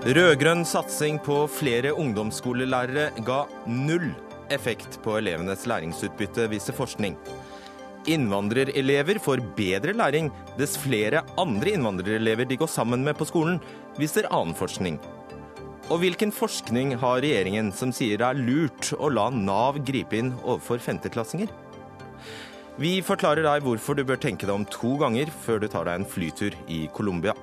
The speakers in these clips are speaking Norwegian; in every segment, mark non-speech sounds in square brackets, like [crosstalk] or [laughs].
Rød-grønn satsing på flere ungdomsskolelærere ga null effekt på elevenes læringsutbytte, viser forskning. Innvandrerelever får bedre læring dess flere andre innvandrerelever de går sammen med på skolen, viser annen forskning. Og hvilken forskning har regjeringen som sier det er lurt å la Nav gripe inn overfor femteklassinger? Vi forklarer deg hvorfor du bør tenke deg om to ganger før du tar deg en flytur i Colombia.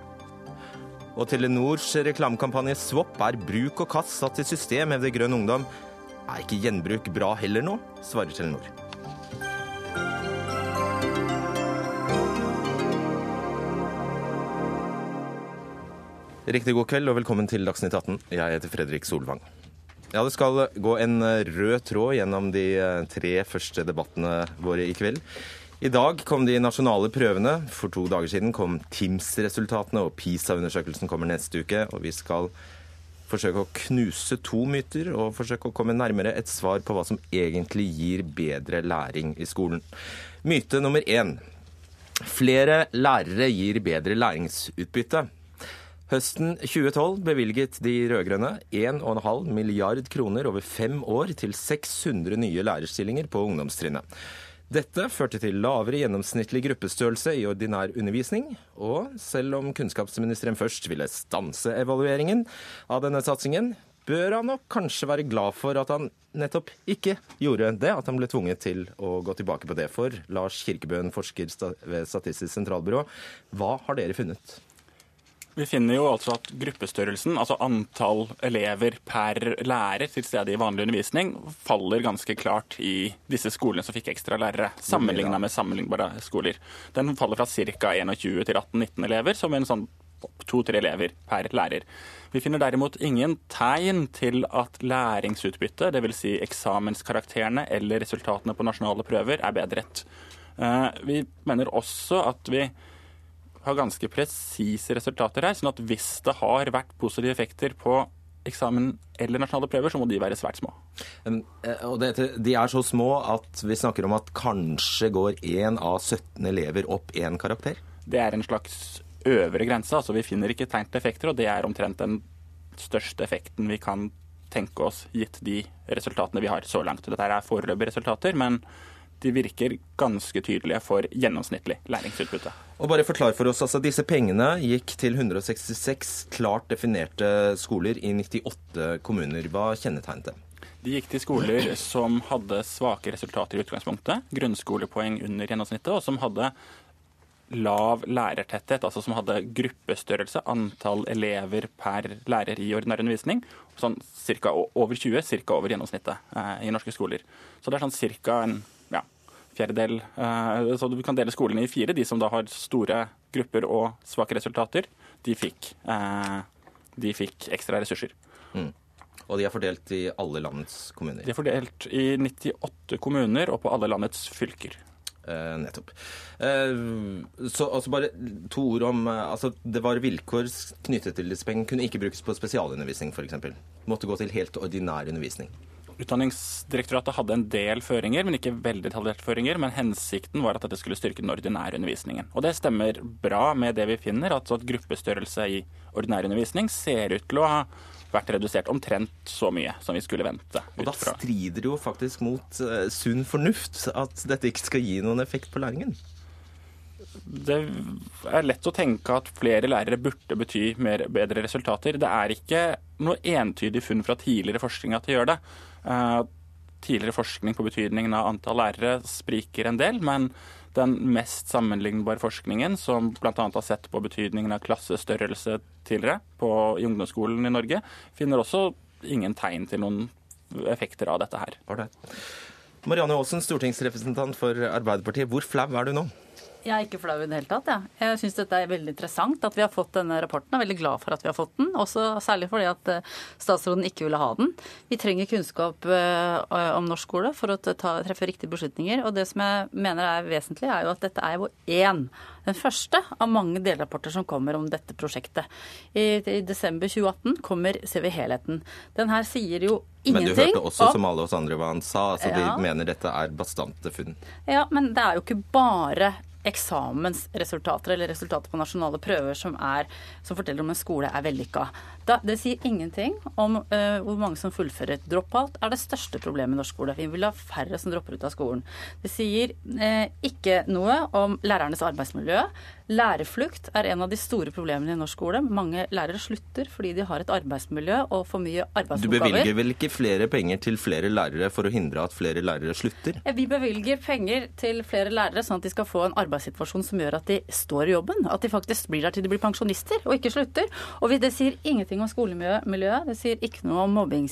Og Telenors reklamekampanje Swap er bruk og kast satt i system, hevder Grønn Ungdom. Er ikke gjenbruk bra heller nå, svarer Telenor. Riktig god kveld og velkommen til Dagsnytt 18. Jeg heter Fredrik Solvang. Ja, Det skal gå en rød tråd gjennom de tre første debattene våre i kveld. I dag kom de nasjonale prøvene. For to dager siden kom TIMS-resultatene, og PISA-undersøkelsen kommer neste uke. Og vi skal forsøke å knuse to myter og forsøke å komme nærmere et svar på hva som egentlig gir bedre læring i skolen. Myte nummer én. Flere lærere gir bedre læringsutbytte. Høsten 2012 bevilget de rød-grønne 1,5 milliard kroner over fem år til 600 nye lærerstillinger på ungdomstrinnet. Dette førte til lavere gjennomsnittlig gruppestørrelse i ordinær undervisning, og selv om kunnskapsministeren først ville stanse evalueringen av denne satsingen, bør han nok kanskje være glad for at han nettopp ikke gjorde det, at han ble tvunget til å gå tilbake på det. For Lars Kirkebøen, forsker ved Statistisk sentralbyrå, hva har dere funnet? Vi finner jo altså at gruppestørrelsen, altså antall elever per lærer til stede i vanlig undervisning, faller ganske klart i disse skolene som fikk ekstra lærere, sammenligna med sammenlignbare skoler. Den faller fra ca. 21 til 18-19 elever, som en sånn to-tre elever per lærer. Vi finner derimot ingen tegn til at læringsutbyttet, dvs. Si eksamenskarakterene eller resultatene på nasjonale prøver, er bedret. Eh, vi mener også at vi har ganske presise resultater her. sånn at hvis det har vært positive effekter på eksamen eller nasjonale prøver, så må de være svært små. Eh, og det, de er så små at vi snakker om at kanskje går én av 17 elever opp én karakter? Det er en slags øvre grense. altså Vi finner ikke tegn til effekter, og det er omtrent den største effekten vi kan tenke oss, gitt de resultatene vi har så langt. Dette er foreløpige resultater, men de virker ganske tydelige for gjennomsnittlig læringsutbytte. Og bare forklar for oss, altså Disse pengene gikk til 166 klart definerte skoler i 98 kommuner. Hva kjennetegnet dem? De gikk til skoler som hadde svake resultater i utgangspunktet, grunnskolepoeng under gjennomsnittet, og som hadde lav lærertetthet, altså som hadde gruppestørrelse, antall elever per lærer i ordinær undervisning, sånn ca. over 20, ca. over gjennomsnittet eh, i norske skoler. Så det er sånn ca. en fjerdedel. Eh, så du kan dele skolene i fire. De som da har store grupper og svake resultater, de fikk, eh, de fikk ekstra ressurser. Mm. Og de er fordelt i alle landets kommuner? De er fordelt i 98 kommuner og på alle landets fylker. Eh, nettopp. Eh, så altså bare to ord om eh, altså Det var vilkår knyttet til disse pengene. Kunne ikke brukes på spesialundervisning f.eks. Måtte gå til helt ordinær undervisning. Utdanningsdirektoratet hadde en del føringer, men ikke veldig detaljerte føringer. Men hensikten var at dette skulle styrke den ordinære undervisningen. Og det stemmer bra med det vi finner, altså at gruppestørrelse i ordinær undervisning ser ut til å ha vært redusert omtrent så mye som vi skulle vente. Og Da strider det jo faktisk mot uh, sunn fornuft at dette ikke skal gi noen effekt på læringen. Det er lett å tenke at flere lærere burde bety mer, bedre resultater. Det er ikke noe entydig funn fra tidligere forskning at det gjør det. Eh, tidligere forskning på betydningen av antall lærere spriker en del, men den mest sammenlignbare forskningen, som bl.a. har sett på betydningen av klassestørrelse tidligere på, i ungdomsskolen i Norge, finner også ingen tegn til noen effekter av dette her. Marianne Aasen, stortingsrepresentant for Arbeiderpartiet. Hvor flau er du nå? Jeg er ikke flau i det hele tatt. Ja. Jeg syns dette er veldig interessant at vi har fått denne rapporten. Jeg er veldig glad for at vi har fått den, også særlig fordi at eh, statsråden ikke ville ha den. Vi trenger kunnskap eh, om norsk skole for å ta, treffe riktige beslutninger. Og det som jeg mener er vesentlig, er jo at dette er jo én. Den første av mange delrapporter som kommer om dette prosjektet. I, i desember 2018 kommer Ser vi helheten. Den her sier jo ingenting. Men du hørte også, som alle oss andre, hva han sa. altså ja. De mener dette er bastante funn. Ja, men det er jo ikke bare eksamensresultater eller resultater på nasjonale prøver som, er, som forteller om en skole er vellykka. Da, det sier ingenting om uh, hvor mange som fullfører. Drop-out er det største problemet i norsk skole. Vi vil ha færre som dropper ut av skolen. Det sier uh, ikke noe om lærernes arbeidsmiljø. Lærerflukt er en av de store problemene i norsk skole. Mange lærere slutter fordi de har et arbeidsmiljø og for mye arbeidsoppgaver. Du bevilger vel ikke flere penger til flere lærere for å hindre at flere lærere slutter? Vi bevilger penger til flere lærere sånn at de skal få en arbeidssituasjon som gjør at de står i jobben. At de faktisk blir der til de blir pensjonister og ikke slutter. Og det sier ingenting om skolemiljøet. Det sier ikke noe om mobbing,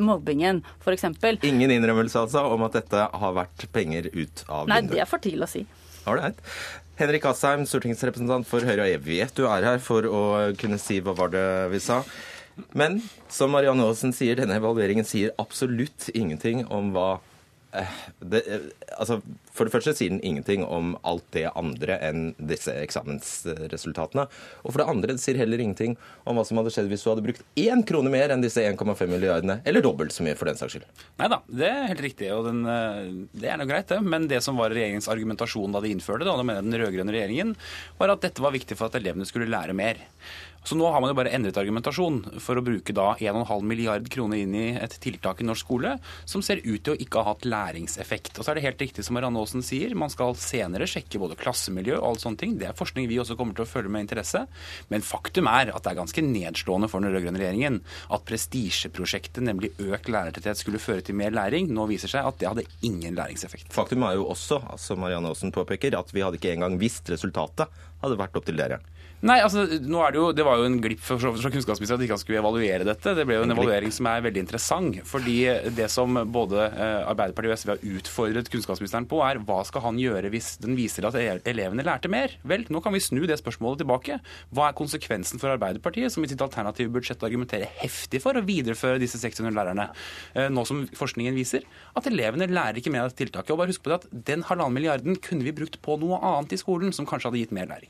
mobbingen, f.eks. Ingen innrømmelse altså om at dette har vært penger ut av vinduet? Nei, det er for tidlig å si. Ålreit. Henrik Asheim, stortingsrepresentant for Høyre, og vet du er her for å kunne si hva var det vi sa. Men som Marianne Aasen sier, denne evalueringen sier absolutt ingenting om hva det, altså, for det første sier den ingenting om alt det andre enn disse eksamensresultatene. Og for det andre det sier heller ingenting om hva som hadde skjedd hvis du hadde brukt én krone mer enn disse 1,5 milliardene, eller dobbelt så mye for den saks skyld. Nei da, det er helt riktig, og den, eh, det er noe greit, det. Men det som var regjeringens argumentasjon da de innførte det, og da mener jeg den rød-grønne regjeringen, var at dette var viktig for at elevene skulle lære mer. Så nå har man jo bare endret argumentasjon for å bruke da 1,5 milliard kroner inn i et tiltak i norsk skole som ser ut til å ikke ha hatt læringseffekt. Og så er det helt riktig som Marianne Aasen sier, man skal senere sjekke både klassemiljø og alle sånne ting. Det er forskning vi også kommer til å følge med interesse. Men faktum er at det er ganske nedslående for den rød-grønne regjeringen at prestisjeprosjektet, nemlig økt lærertetthet, skulle føre til mer læring. Nå viser seg at det hadde ingen læringseffekt. Faktum er jo også, altså Marianne Aasen påpeker, at vi hadde ikke engang visst resultatet hadde vært opp til dere. Nei, altså, er det jo, det var jo en glipp fra, fra kunnskapsministeren at de ikke skulle evaluere dette. Det ble jo en, en evaluering som er veldig interessant. fordi det som både eh, Arbeiderpartiet og SV har utfordret kunnskapsministeren på, er hva skal han gjøre hvis den viser at elevene lærte mer? Vel, nå kan vi snu det spørsmålet tilbake. Hva er konsekvensen for Arbeiderpartiet, som i sitt alternative budsjett argumenterer heftig for å videreføre disse 600 lærerne? Eh, nå som forskningen viser at elevene lærer ikke mer av dette tiltaket. Og bare husk på det at den halvannen milliarden kunne vi brukt på noe annet i skolen som kanskje hadde gitt mer læring.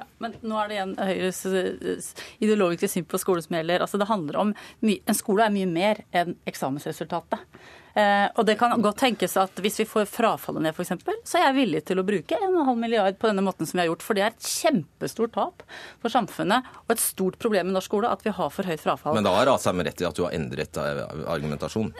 Ja, men nå er det igjen Høyres eh, ideologiske syn på skole som gjelder. Altså, det handler om, En skole er mye mer enn eksamensresultatet. Eh, og det kan godt tenkes at hvis vi får frafallet ned, f.eks., så er jeg villig til å bruke 1,5 milliard på denne måten som vi har gjort. For det er et kjempestort tap for samfunnet og et stort problem i norsk skole at vi har for høyt frafall. Men da har Asheim rett i at du har endret argumentasjonen. argumentasjon?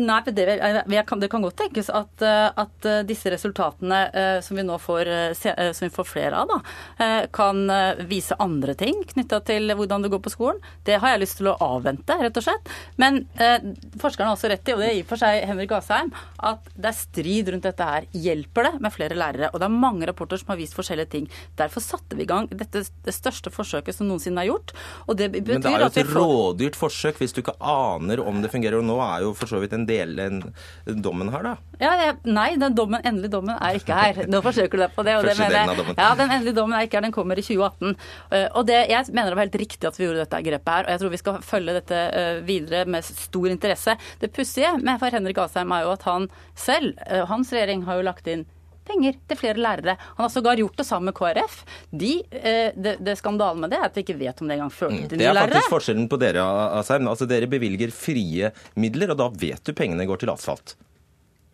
Nei, det, det, kan, det kan godt tenkes at, eh, at, disse resultatene som vi nå får, som vi får flere av, da, kan vise andre ting knytta til hvordan det går på skolen. Det har jeg lyst til å avvente, rett og slett. Men eh, forskerne har også rett i, og det gir for seg Henrik Asheim at det er strid rundt dette her. Hjelper det med flere lærere? Og det er mange rapporter som har vist forskjellige ting. Derfor satte vi i gang dette det største forsøket som noensinne er gjort. Og det betyr Men det er jo et rådyrt forsøk hvis du ikke aner om det fungerer. Og nå er jo for så vidt en del en, dommen her, da. Ja, jeg, nei, den dommen, endelige dommen er ikke her. Nå forsøker du deg på det. Og det mener, ja, Den endelige dommen er ikke her, den kommer i 2018. Eh, og det, jeg mener det var helt riktig at vi gjorde dette grepet her. Og jeg tror vi skal følge dette eh, videre med stor interesse. Det pussige med for Henrik Asheim, er jo at han selv, eh, hans regjering, har jo lagt inn penger til flere lærere. Han har sågar gjort det sammen med KrF. De, eh, det, det skandalen med det er at vi ikke vet om det engang førte mm, til nye lærere. Det er faktisk forskjellen på dere, Asheim. Altså, dere bevilger frie midler, og da vet du pengene går til asfalt.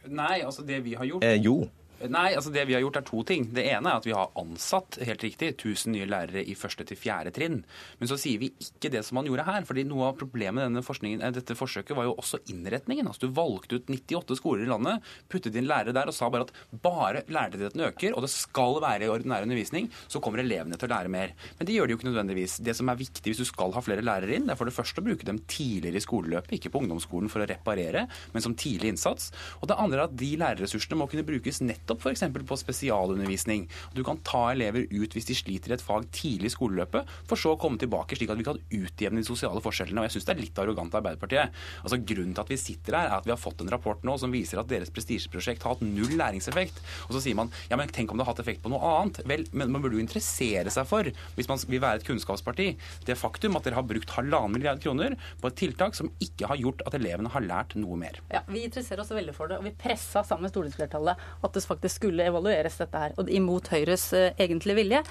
Nei, altså det vi har gjort eh, Jo. Nei, altså det vi har gjort er to ting. Det ene er at vi har ansatt helt riktig, 1000 nye lærere i første til fjerde trinn. Men så sier vi ikke det som man gjorde her. fordi noe av problemet med denne eh, dette forsøket var jo også innretningen. Altså Du valgte ut 98 skoler i landet, puttet inn lærere der og sa bare at bare lærertettheten øker, og det skal være i ordinær undervisning, så kommer elevene til å lære mer. Men det gjør de jo ikke nødvendigvis. Det som er viktig hvis du skal ha flere lærere inn, det er for det første å bruke dem tidligere i skoleløpet, ikke på ungdomsskolen for å reparere, men som tidlig innsats. Og det andre er at de lærerressursene må kunne brukes nettopp nettopp f.eks. på spesialundervisning. Du kan ta elever ut hvis de sliter i et fag tidlig i skoleløpet, for så å komme tilbake slik at vi kan utjevne de sosiale forskjellene. Og jeg syns det er litt arrogant av Arbeiderpartiet. Altså Grunnen til at vi sitter her, er at vi har fått en rapport nå som viser at deres prestisjeprosjekt har hatt null læringseffekt. Og så sier man ja, men tenk om det har hatt effekt på noe annet. Vel, men man burde jo interessere seg for, hvis man vil være et kunnskapsparti, det faktum at dere har brukt halvannen milliard kroner på et tiltak som ikke har gjort at elevene har lært noe mer. Ja, Vi interesserer oss veldig for det, og vi pressa sammen med stortingsflertallet at det faktisk skulle evalueres, dette her. Og imot Høyres uh, egentlige vilje.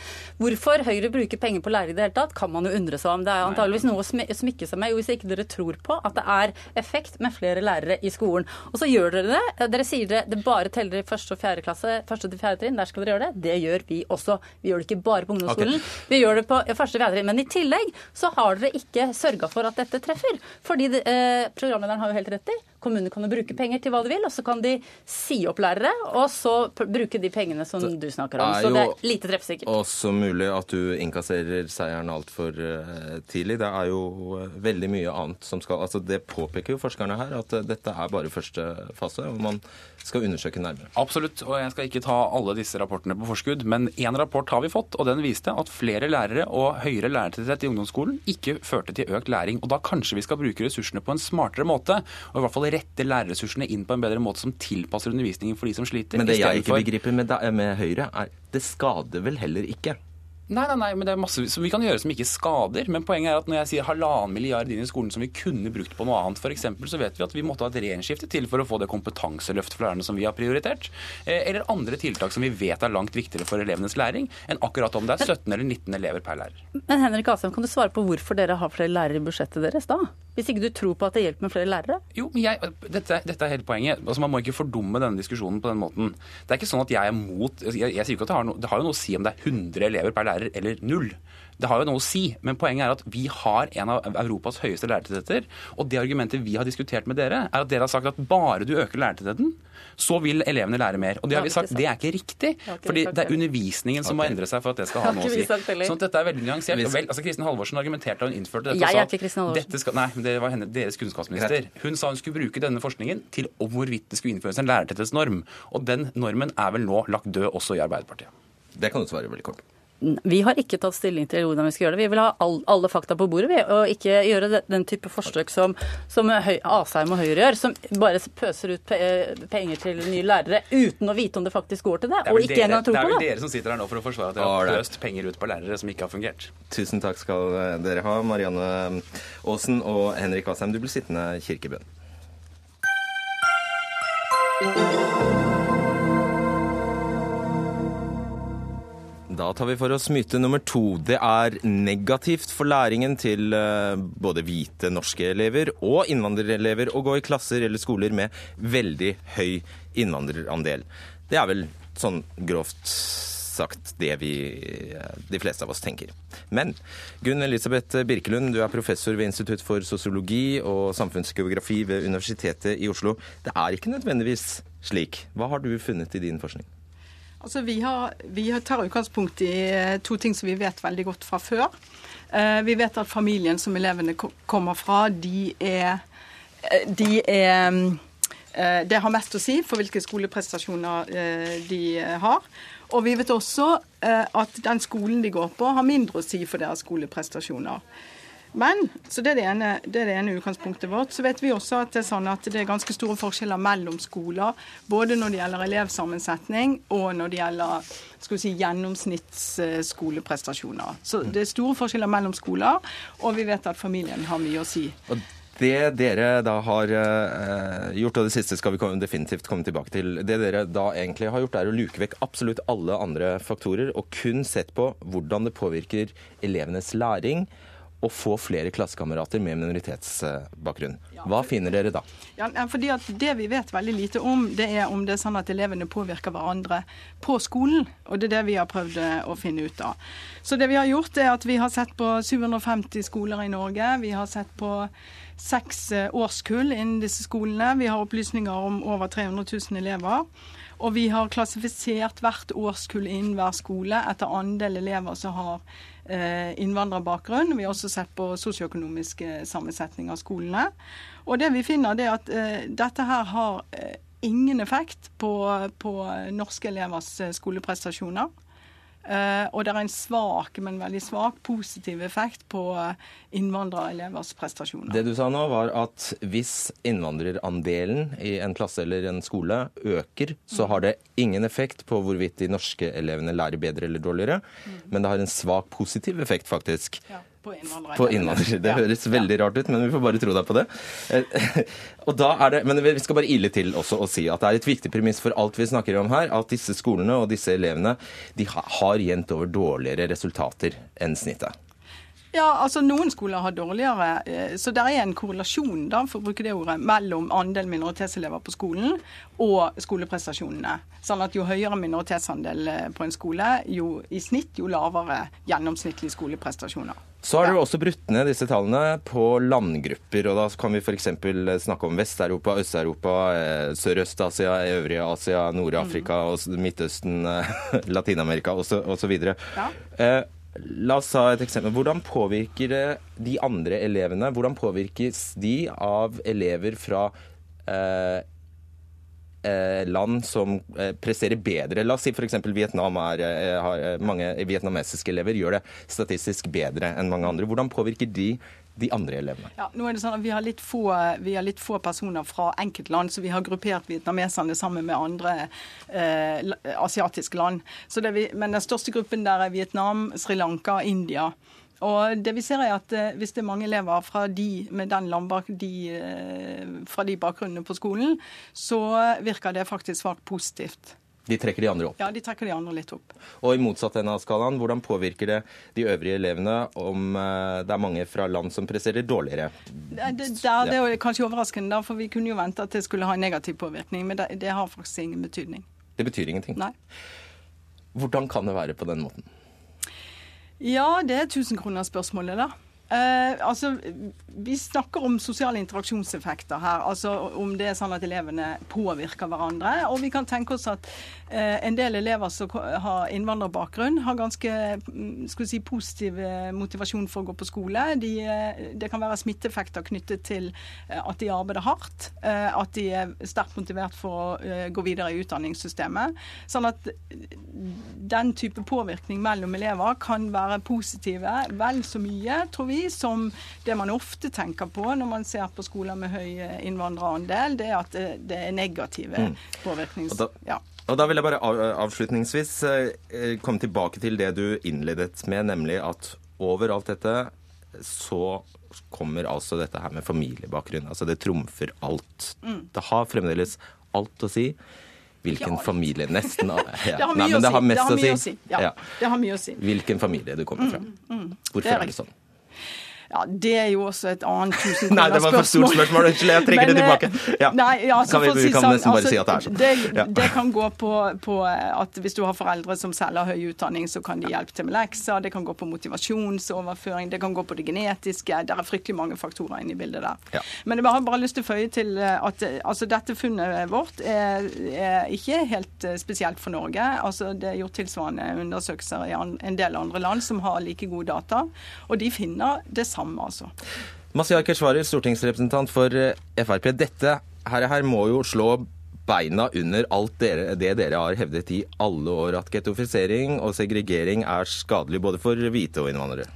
Hvorfor Høyre bruker penger på lærere i det hele tatt, kan man jo undre seg om. Det er antageligvis noe å smykke seg med hvis ikke dere tror på at det er effekt med flere lærere i skolen. Og så gjør dere det. Dere sier det, det bare teller i første og fjerde klasse, første til fjerde trinn. Der skal dere gjøre det. Det gjør vi også. Vi gjør det ikke bare på ungdomsskolen. Okay. Vi gjør det på første og fjerde trinn. Men i tillegg så har dere ikke sørga for at dette treffer. Fordi eh, programlederen har jo helt rett i. Kommunene kan jo bruke penger til hva de vil, og så kan de si opp lærere, og så bruke de pengene som det du snakker om. Så det er lite treffsikkert. Også mulig at du innkasserer seieren altfor uh, tidlig. Det er jo uh, veldig mye annet som skal altså Det påpeker jo forskerne her, at uh, dette er bare første fase. og man skal undersøke nærmere. Absolutt, og jeg skal ikke ta alle disse rapportene på forskudd, men én rapport har vi fått, og den viste at flere lærere og høyere lærertetthet i ungdomsskolen ikke førte til økt læring. Og da kanskje vi skal bruke ressursene på en smartere måte, og i hvert fall rette lærerressursene inn på en bedre måte som tilpasser undervisningen for de som sliter. Men det jeg ikke begriper med, med Høyre, er det skader vel heller ikke? Nei, nei, nei, men det er masse som vi kan gjøre som ikke skader. Men poenget er at når jeg sier halvannen milliard inn i skolen som vi kunne brukt på noe annet, f.eks., så vet vi at vi måtte ha et regjeringsskifte til for å få det kompetanseløftet for lærerne som vi har prioritert. Eh, eller andre tiltak som vi vet er langt viktigere for elevenes læring enn akkurat om det er 17 eller 19 elever per lærer. Men Henrik Asheim, kan du svare på hvorfor dere har flere lærere i budsjettet deres da? Hvis ikke du tror på at det hjelper med flere lærere? Jo, men jeg, dette, dette, er hele poenget. Altså, man må ikke fordumme denne diskusjonen på den måten. Det er ikke sånn at jeg er mot Jeg, jeg sier ikke at det har, no, det har jo noe å si om det er 100 elever per lærer eller null. Det har jo noe å si, men poenget er at vi har en av Europas høyeste lærertettheter. Og det argumentet vi har diskutert med dere, er at dere har sagt at bare du øker lærertettheten, så vil elevene lære mer. Og det har vi sagt, det er ikke riktig. fordi det er undervisningen som må endre seg for at det skal ha noe å si. Sånn at dette er veldig nyansert. Vel, altså Kristin Halvorsen argumenterte da hun innførte dette. Jeg er ikke Kristin Halvorsen. Skal, nei, det var henne, deres kunnskapsminister. Hun sa hun skulle bruke denne forskningen til hvorvidt det skulle innføres en lærertetthetsnorm. Og den normen er vel nå lagt død også i Arbeiderpartiet. Det kan du svare veldig kort. Vi har ikke tatt stilling til hvordan vi skal gjøre det. Vi vil ha all, alle fakta på bordet, vi, og ikke gjøre den type forsøk som, som Asheim og Høyre gjør, som bare pøser ut penger til nye lærere uten å vite om det faktisk går til det, det og ikke engang tror på det. Det er vel dere som sitter her nå for å forsvare at dere har pøst penger ut på lærere som ikke har fungert. Tusen takk skal dere ha, Marianne Aasen og Henrik Asheim. Du blir sittende kirkebønn. Da tar vi for oss myte nummer to. Det er negativt for læringen til eh, både hvite norske elever og innvandrerelever å gå i klasser eller skoler med veldig høy innvandrerandel. Det er vel sånn grovt sagt det vi, eh, de fleste av oss tenker. Men Gunn Elisabeth Birkelund, du er professor ved Institutt for sosiologi og samfunnsgeografi ved Universitetet i Oslo. Det er ikke nødvendigvis slik. Hva har du funnet i din forskning? Altså, vi, har, vi tar utgangspunkt i eh, to ting som vi vet veldig godt fra før. Eh, vi vet at familien som elevene kommer fra, de er, eh, de er Det har mest å si for hvilke skoleprestasjoner de har. Og vi vet også at den skolen de går på, har mindre å si for deres skoleprestasjoner. Men, så det er det, ene, det er det ene utgangspunktet vårt. Så vet vi også at det er sånn at det er ganske store forskjeller mellom skoler. Både når det gjelder elevsammensetning og når det gjelder skal vi si, gjennomsnittsskoleprestasjoner. Så det er store forskjeller mellom skoler, og vi vet at familien har mye å si. Det dere da har eh, gjort, og det siste skal vi definitivt komme tilbake til, det dere da egentlig har gjort, er å luke vekk absolutt alle andre faktorer, og kun sett på hvordan det påvirker elevenes læring å få flere klassekamerater med minoritetsbakgrunn. Hva finner dere da? Ja, fordi at Det vi vet veldig lite om, det er om det er sånn at elevene påvirker hverandre på skolen. Og det er det vi har prøvd eh, å finne ut av. Så det vi har gjort er at vi har sett på 750 skoler i Norge. Vi har sett på seks eh, årskull innen disse skolene. Vi har opplysninger om over 300 000 elever. Og vi har klassifisert hvert årskull innen hver skole etter andel elever som har innvandrerbakgrunn. Vi har også sett på sosioøkonomisk sammensetning av skolene. Og det vi finner, det er at eh, dette her har eh, ingen effekt på, på norske elevers skoleprestasjoner. Uh, og det er en svak, men veldig svak positiv effekt på innvandrerelevers prestasjoner. Det du sa nå, var at hvis innvandrerandelen i en klasse eller en skole øker, så har det ingen effekt på hvorvidt de norske elevene lærer bedre eller dårligere, mm. men det har en svak positiv effekt, faktisk. Ja. På innvandrere. På innvandrere. Det Ja. høres veldig rart ut, men vi får bare tro deg på det. Eh, [laughs] Og da er det, Men vi skal bare ile til også og si at det er et viktig premiss for alt vi snakker om her, at disse skolene og disse elevene de har jevnt over dårligere resultater enn snittet. Ja, altså Noen skoler har dårligere, eh, så det er en korrelasjon da, for å bruke det ordet, mellom andel minoritetselever på skolen og skoleprestasjonene. Sånn at Jo høyere minoritetsandel eh, på en skole, jo i snitt jo lavere gjennomsnittlige skoleprestasjoner. Så har du også brutt ned disse tallene på landgrupper. og Da kan vi f.eks. snakke om Vest-Europa, Øst-Europa, eh, Sørøst-Asia, Øvrige Asia, Nord-Afrika, mm. Midtøsten, eh, [laughs] Latin-Amerika osv. Ja. Eh, la oss ta et eksempel. Hvordan påvirker det de andre elevene? Hvordan påvirkes de av elever fra eh, eh, land som eh, presterer bedre. La oss si f.eks. Vietnam er, eh, har, mange vietnamesiske elever gjør det statistisk bedre enn mange andre. Hvordan påvirker de de andre elevene? Ja, nå er det sånn at Vi har litt få, har litt få personer fra enkeltland, så vi har gruppert vietnameserne sammen med andre eh, asiatiske land. Det men den største gruppen der er Vietnam, Sri Lanka, India. Og det vi ser er at eh, Hvis det er mange elever fra de, med den landbak, de, eh, fra de bakgrunnene på skolen, så virker det faktisk svakt positivt. De trekker de andre opp. Ja, De trekker de andre litt opp. Og i motsatt ende av skalaen, hvordan påvirker det de øvrige elevene om eh, det er mange fra land som presterer dårligere? Det, det, der, det er kanskje overraskende, for vi kunne jo vente at det skulle ha en negativ påvirkning. Men det, det har faktisk ingen betydning. Det betyr ingenting. Nei. Hvordan kan det være på den måten? Ja, det er tusenkronersspørsmålet, da. Eh, altså, Vi snakker om sosiale interaksjonseffekter her. altså Om det er sånn at elevene påvirker hverandre. Og vi kan tenke oss at uh, en del elever som har innvandrerbakgrunn, har ganske mm, skal vi si, positiv eh, motivasjon for å gå på skole. De, det kan være smitteeffekter knyttet til at de arbeider hardt. Uh, at de er sterkt motivert for å gå videre i utdanningssystemet. Sånn at den type påvirkning mellom elever kan være positive vel så mye, tror vi, som det man ofte tenker på når man ser på skoler med høy eh, innvandrerandel, det er at det, det er negative påvirknings... Og da- Ja. Og da vil jeg bare avslutningsvis eh, eh, komme tilbake til det du innledet med, nemlig at over alt dette så kommer altså dette her med familiebakgrunn. Altså det trumfer alt. Det har fremdeles alt å si. Hvilken Mm. Familie Nesten [laughs] ja. Det har mye, å, si. det har mye å si. Ja, Ja. Det har mye å si. Hvilken familie du kommer fra. Hvorfor Det er er det sånn? Ja, Det er jo også et annet Nei, det var for stort spørsmål. Unnskyld, jeg trekker det eh, tilbake. Ja. Nei, altså, Kan vi- vi si kan sånn, nesten bare altså, si at det er sånn. Det, Ja. det kan gå på, på at hvis du har foreldre som selv har høy utdanning, så kan de hjelpe til med lekser. Det kan gå på motivasjonsoverføring, det kan gå på det genetiske. Det er fryktelig mange faktorer inne i bildet der. Ja. Men jeg har bare lyst til å føye til eh, at eh, altså, dette funnet vårt er, er ikke helt spesielt for Norge. Altså, det er gjort tilsvarende undersøkelser i en del andre land som har like gode data, og de finner det samme, altså. Masiyar Keshvari, stortingsrepresentant for eh, Frp. Dette her, her må jo slå beina under alt dere, det dere har hevdet i alle år, at gettofisering og segregering er skadelig både for hvite og innvandrere.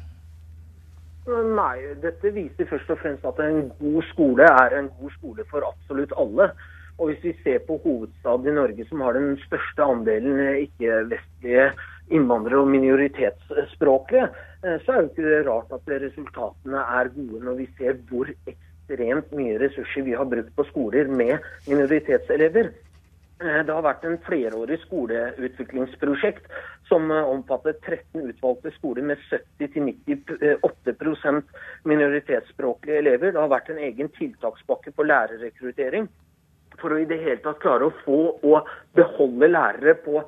Nei, dette viser først og fremst at en god skole er en god skole for absolutt alle. Og hvis vi ser på hovedstaden i Norge, som har den største andelen ikke-vestlige innvandrere og minoritetsspråklige, eh, så er jo ikke det rart at resultatene er gode når vi ser hvor ekstremt mye ressurser vi har brukt på skoler med minoritetselever. Eh, Det har vært en flerårig skoleutviklingsprosjekt som omfatter 13 utvalgte skoler med 70-98% minoritetsspråklige elever. Det har vært en egen tiltakspakke på lærerrekruttering for å i det hele tatt klare å få og beholde lærere på eh,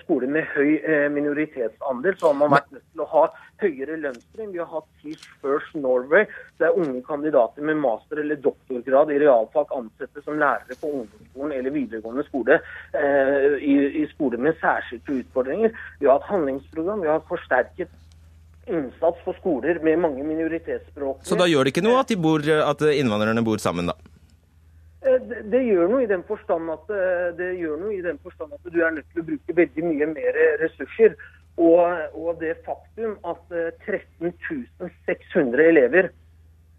skoler med høy eh, minoritetsandel. Så har man vært nødt til å ha høyere lønnstrinn. Vi har hatt Teach First Norway, der unge kandidater med master- eller doktorgrad i realfag ansettes som lærere på ungdomsskolen eller videregående skole eh, i, i skoler med særskilte utfordringer. Vi har hatt handlingsprogram, vi har forsterket innsats for skoler med mange minoritetsspråk. Så da gjør det ikke noe at, de bor, at innvandrerne bor sammen, da? Eh, Det, gjør noe i den forstand at eh, forstand at du er nødt til å bruke veldig mye mer ressurser. Og, og det faktum at eh, 13 600 elever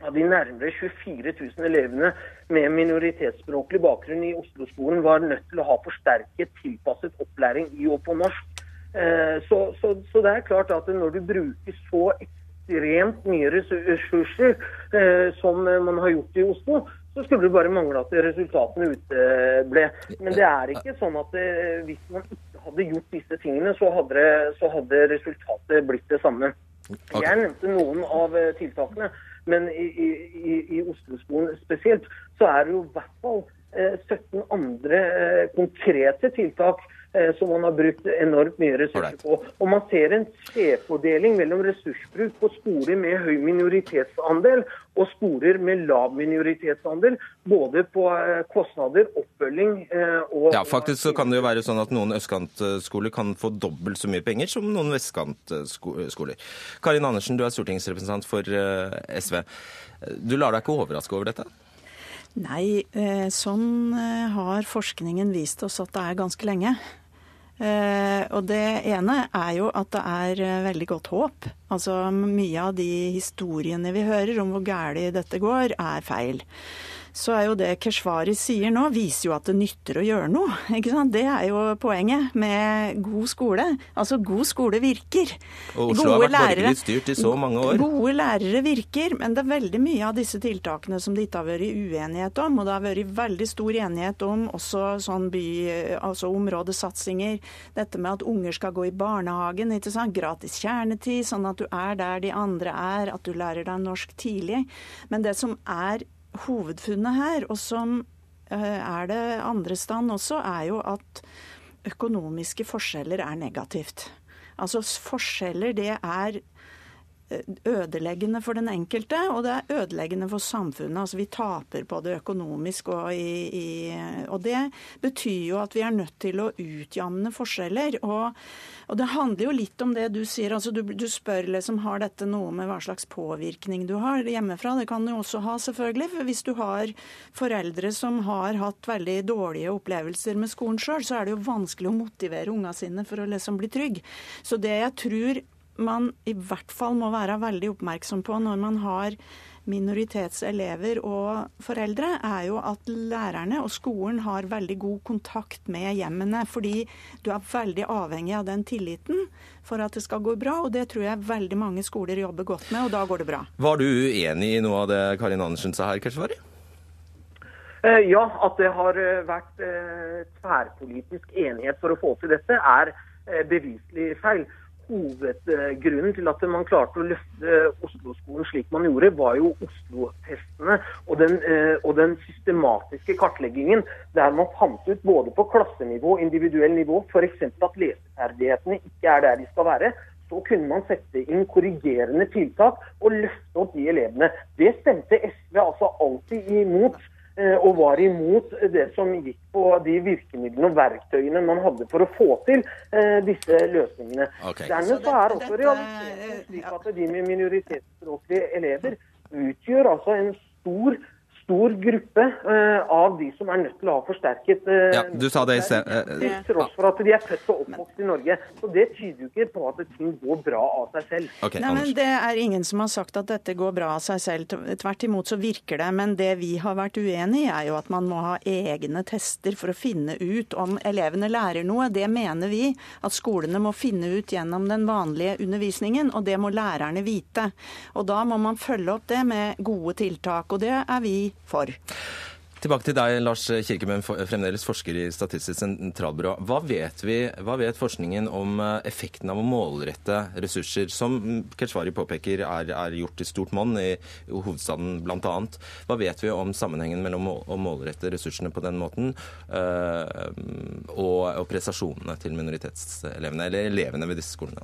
av de nærmere 24 000 elevene med minoritetsspråklig bakgrunn i Oslo-skolen var nødt til å ha forsterket, tilpasset opplæring i og på norsk. Eh, Så, så, så det er klart at når du bruker så ekstremt mye ressurser eh, som man har gjort i Oslo, så skulle det bare mangle at resultatene uteble. Men det er ikke sånn at det, hvis man ikke hadde gjort disse tingene, så hadde, det, så hadde resultatet blitt det samme. Okay. Jeg nevnte noen av eh, tiltakene, men i, i, i, i Oslo-skolen spesielt, så er det jo i hvert fall eh, 17 andre eh, konkrete tiltak eh, som man har brukt enormt mye ressurser på. Og man ser en skjevfordeling mellom ressursbruk på skoler med høy minoritetsandel og skoler med lav minoritetsandel, både på eh, kostnader, oppfølging eh, og Ja, faktisk så kan det jo være sånn at noen østkantskoler kan få dobbelt så mye penger som noen vestkantskoler. Karin Andersen, du er stortingsrepresentant for eh, SV. Du lar deg ikke overraske over dette? Nei, eh, sånn eh, har forskningen vist oss at det er ganske lenge. Eh, og det ene er jo at det er eh, veldig godt håp. Altså mye av de historiene vi hører om hvor galt dette går, er feil. Så er jo det Keshvari sier nå, viser jo at det nytter å gjøre noe. [laughs] Ikke sant? Det er jo poenget med god skole. Altså, god skole virker. Og Oslo har vært lærere- borgerlig styrt i så mange år. Gode lærere virker, men det er veldig mye av disse tiltakene som det ikke har vært uenighet om. Og det har vært veldig stor enighet om også sånn by, altså områdesatsinger. Dette med at unger skal gå i barnehagen, ikke sant? gratis kjernetid, sånn at du er der de andre er, at du lærer deg norsk tidlig. Men det som er hovedfunnet her, og som eh, er det andre stand også, er jo at økonomiske forskjeller er negativt. Altså forskjeller, det er ødeleggende for den enkelte, og det er ødeleggende for samfunnet. Altså Vi taper på det økonomisk, og, i, i, og det betyr jo at vi er nødt til å utjamne forskjeller. Og, og det handler jo litt om det du sier. altså Du, du spør liksom har dette noe med hva slags påvirkning du har hjemmefra. Det kan du også ha, selvfølgelig. For hvis du har foreldre som har hatt veldig dårlige opplevelser med skolen sjøl, så er det jo vanskelig å motivere unga sine for å liksom bli trygg. Så det jeg tror man i hvert fall må være veldig oppmerksom på når man har minoritetselever og foreldre, er jo at lærerne og skolen har veldig god kontakt med hjemmene. Fordi du er veldig avhengig av den tilliten for at det skal gå bra. Og det tror jeg veldig mange skoler jobber godt med, og da går det bra. Var du uenig i noe av det Karin Andersen sa her, Keshvari? Eh, Ja, at det har eh, vært eh, tverrpolitisk enighet for å få til dette, er beviselig feil. Hovedgrunnen til at man klarte å løfte Oslo-skolen slik man gjorde, var jo Oslo-testene og, eh, og den systematiske kartleggingen der man fant ut både på klassenivå og individuell nivå f.eks. at leseferdighetene ikke er der de skal være. Så kunne man sette inn korrigerende tiltak og løfte opp de elevene. Det stemte SV altså alltid imot og var imot det som gikk på de virkemidlene og verktøyene man hadde for å få til eh, disse løsningene. Okay. Dermed Så så er også realiteten slik at de med minoritetsspråklige elever utgjør altså en stor stor gruppe uh, av de som er nødt til å ha forsterket uh, Ja, du sa det i sted. eh, til tross for at de er født og oppvokst i Norge. Så Det tyder jo ikke på at ting går bra av seg selv. Okay, Nei, men Det er ingen som har sagt at dette går bra av seg selv. Tvert imot så virker det. Men det vi har vært uenig i, er jo at man må ha egne tester for å finne ut om elevene lærer noe. Det mener vi at skolene må finne ut gjennom den vanlige undervisningen, og det må lærerne vite. Og da må man følge opp det med gode tiltak, og det er vi for. Tilbake til deg, Lars Kirkemen, for- fremdeles forsker i Statistisk sentralbyrå. Hva vet, vi, hva vet forskningen om eh, effekten av å målrette ressurser, som Keshvari påpeker er, er gjort i stort monn i hovedstaden bl.a.? Hva vet vi om sammenhengen mellom å å målrette ressursene på den måten eh, og, og prestasjonene til minoritetselevene, eller elevene ved disse skolene?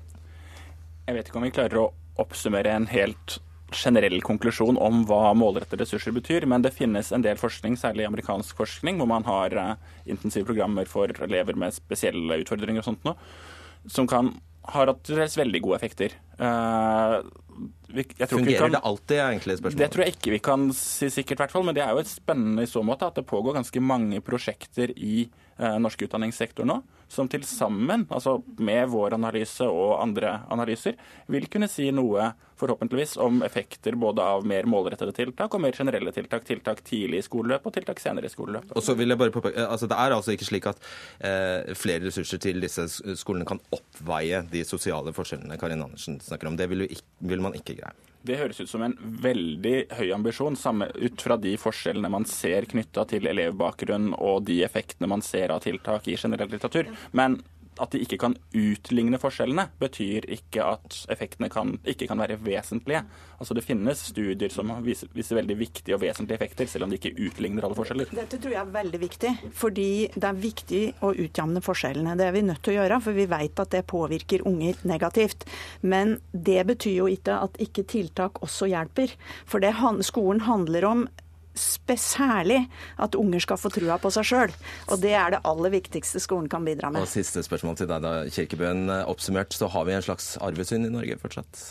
Jeg vet ikke om vi klarer å oppsummere en helt generell konklusjon om hva målrettede ressurser betyr, men det finnes en del forskning, særlig amerikansk forskning, hvor man har eh, intensive programmer for elever med spesielle utfordringer og sånt noe, som kan har hatt veldig gode effekter. Eh, vi, jeg tror ikke Fungerer kan- det alltid, er egentlig spørsmålet. det tror jeg ikke vi kan si sikkert, hvert fall, men det er jo et spennende i så måte at det pågår ganske mange prosjekter i eh, norsk utdanningssektor nå, som til sammen, altså med vår analyse og andre analyser, vil kunne si noe forhåpentligvis om effekter både av mer målrettede tiltak og mer generelle tiltak. Tiltak tidlig i skoleløpet og tiltak senere i skoleløpet. Og så vil jeg bare påpeke, altså Det er altså ikke slik at eh, flere ressurser til disse skolene kan oppveie de sosiale forskjellene Karin Andersen snakker om. Det vil, vil man ikke greie? Det høres ut som en veldig høy ambisjon, samme ut fra de forskjellene man ser knytta til elevbakgrunn og de effektene man ser av tiltak i generell litteratur. Men at de ikke kan utligne forskjellene, betyr ikke at effektene kan, ikke kan være vesentlige. Altså Det finnes studier som viser, viser, veldig viktige og vesentlige effekter, selv om de ikke utligner alle forskjeller. Dette tror jeg er veldig viktig, fordi det er viktig å utjamne forskjellene. Det er vi nødt til å gjøre, for vi vet at det påvirker unger negativt. Men det betyr jo ikke at ikke tiltak også hjelper. For det skolen handler om særlig at unger skal få trua på seg sjøl. Og det er det aller viktigste skolen kan bidra med. Og Siste spørsmål til deg, da, Kirkebøen. Oppsummert, så har vi en slags arvesynd i Norge fortsatt?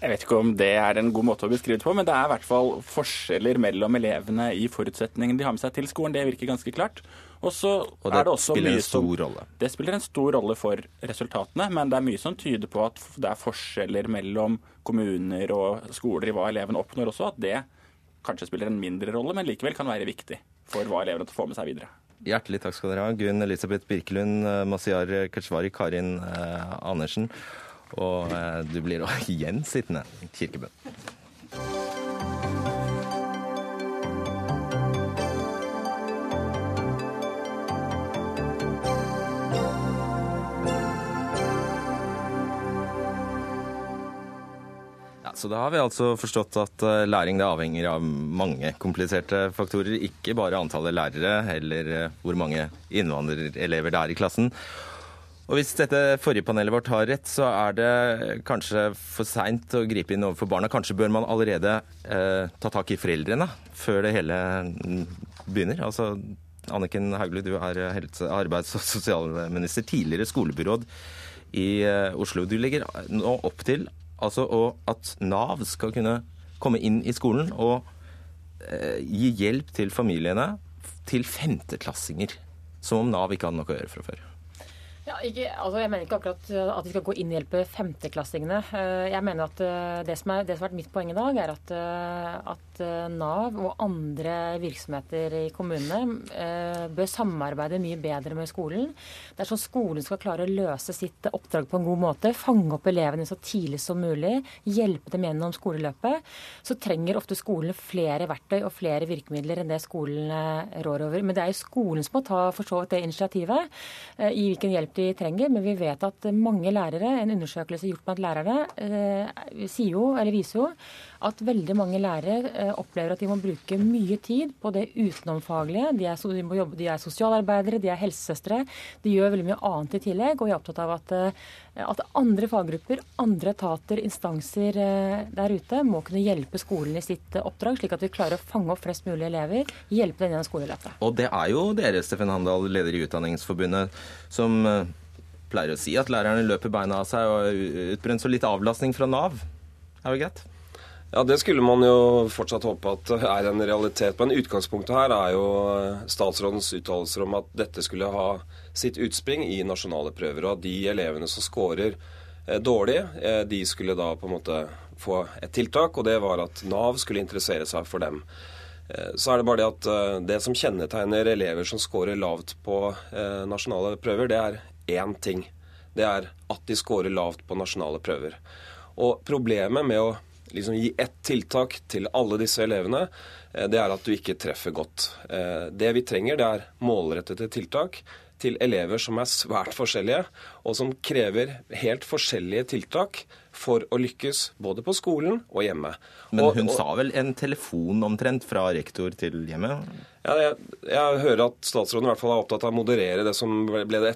Jeg vet ikke om det er en god måte å beskrive det på, men det er i hvert fall forskjeller mellom elevene i forutsetningene de har med seg til skolen. Det virker ganske klart. Også og det er det også spiller mye en stor som, rolle. Det spiller en stor rolle for resultatene, men det er mye som tyder på at det er forskjeller mellom kommuner og skoler i hva elevene oppnår også. At det kanskje spiller en mindre rolle, men likevel kan være viktig for hva elevene får med seg videre. Hjertelig takk skal dere ha. Gunn Elisabeth Birkelund, eh, Masiar Keshvari, Karin eh, Andersen. Og eh, du blir igjen [laughs] sittende, Kirkebø. Så da har vi altså forstått at eh, læring avhenger av mange kompliserte faktorer. Ikke bare antallet lærere eller eh, hvor mange innvandrerelever det er i klassen. Og hvis dette forrige panelet vårt har rett, så er det kanskje for seint å gripe inn overfor barna. Kanskje bør man allerede eh, ta tak i foreldrene før det hele mm, begynner. Altså, Anniken Hauglie, du er helse-, arbeids- og sosialminister, tidligere skolebyråd i eh, Oslo. Du legger nå opp til altså, at Nav skal kunne komme inn i skolen og eh, gi hjelp til familiene til femteklassinger. Som om Nav ikke hadde noe å gjøre fra før. Ja, ikke, altså jeg mener ikke akkurat at vi skal gå inn og hjelpe femteklassingene. Eh, Jeg mener at eh, det som, er, det som har vært mitt poeng i dag, er at, eh, at eh, Nav og andre virksomheter i kommunene eh, bør samarbeide mye bedre med skolen. Det er sånn skolen skal klare å løse sitt oppdrag på en god måte. Fange opp elevene så tidlig som mulig. Hjelpe dem gjennom skoleløpet. Så trenger ofte skolen flere verktøy og flere virkemidler enn det skolen eh, rår over. Men det er jo skolen som må ta for så vidt det initiativet eh, i hvilken hjelp de trenger. Men vi vet at mange lærere, en undersøkelse gjort blant lærere, eh, sier jo, eller viser jo at veldig mange lærere eh, opplever at de må bruke mye tid på det utenomfaglige. De er, de jobbe, de er sosialarbeidere, de er helsesøstre. De gjør veldig mye annet i tillegg. Og jeg er opptatt av at, eh, at andre faggrupper, andre etater, instanser eh, der ute må kunne hjelpe skolen i sitt oppdrag, slik at vi klarer å fange opp flest mulig elever, hjelpe dem gjennom skoleløpet. Og det er jo dere, Steffen Handal, leder i Utdanningsforbundet, som pleier å si at lærerne løper beina av seg og utbrent, så litt avlastning fra Nav er jo greit? Ja, Det skulle man jo fortsatt håpe at er en realitet. Men utgangspunktet her er jo statsrådens uttalelser om at dette skulle ha sitt utspring i nasjonale prøver, og at de elevene som scorer eh, dårlig, eh, de skulle da på en måte få et tiltak, og det var at Nav skulle interessere seg for dem. Eh, Så er det bare det at eh, det som kjennetegner elever som scorer lavt på eh, nasjonale prøver, det er én ting. Det er at de scorer lavt på nasjonale prøver. Og problemet med å liksom gi ett tiltak til alle disse elevene, eh, det er at du ikke treffer godt. Eh, Det vi trenger, det er målrettede tiltak til elever som er svært forskjellige, og som krever helt forskjellige tiltak for å lykkes både på skolen og hjemme. Men Og- hun og- sa vel en telefon omtrent fra rektor til hjemmet? Ja, jeg, jeg hører at statsråden i hvert fall er opptatt av å moderere det som ble det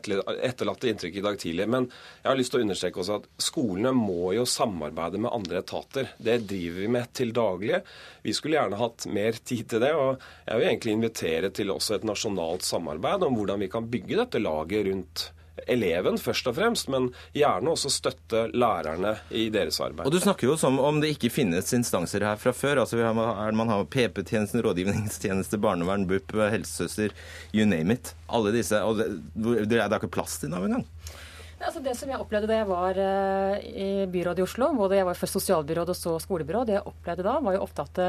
etterlatte inntrykket i dag tidlig. Men jeg har lyst til å understreke også at skolene må jo samarbeide med andre etater. Det driver vi med til daglig. Vi skulle gjerne hatt mer tid til det. Og jeg vil egentlig invitere til også et nasjonalt samarbeid om hvordan vi kan bygge dette laget rundt eleven først og fremst, men gjerne også støtte lærerne i deres arbeid. Og du snakker jo som om det ikke finnes instanser her fra før. Altså har, Man har PP-tjenesten, rådgivningstjeneste, barnevern, BUP, helsesøster, you name it. Alle disse. Og det, det er ikke plass til Nav engang. Altså det som jeg opplevde da jeg var uh, i byrådet i Oslo, både jeg var først sosialbyråd og så skolebyråd, det jeg opplevde da, var jo ofte at,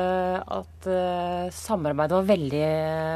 at uh, samarbeidet var veldig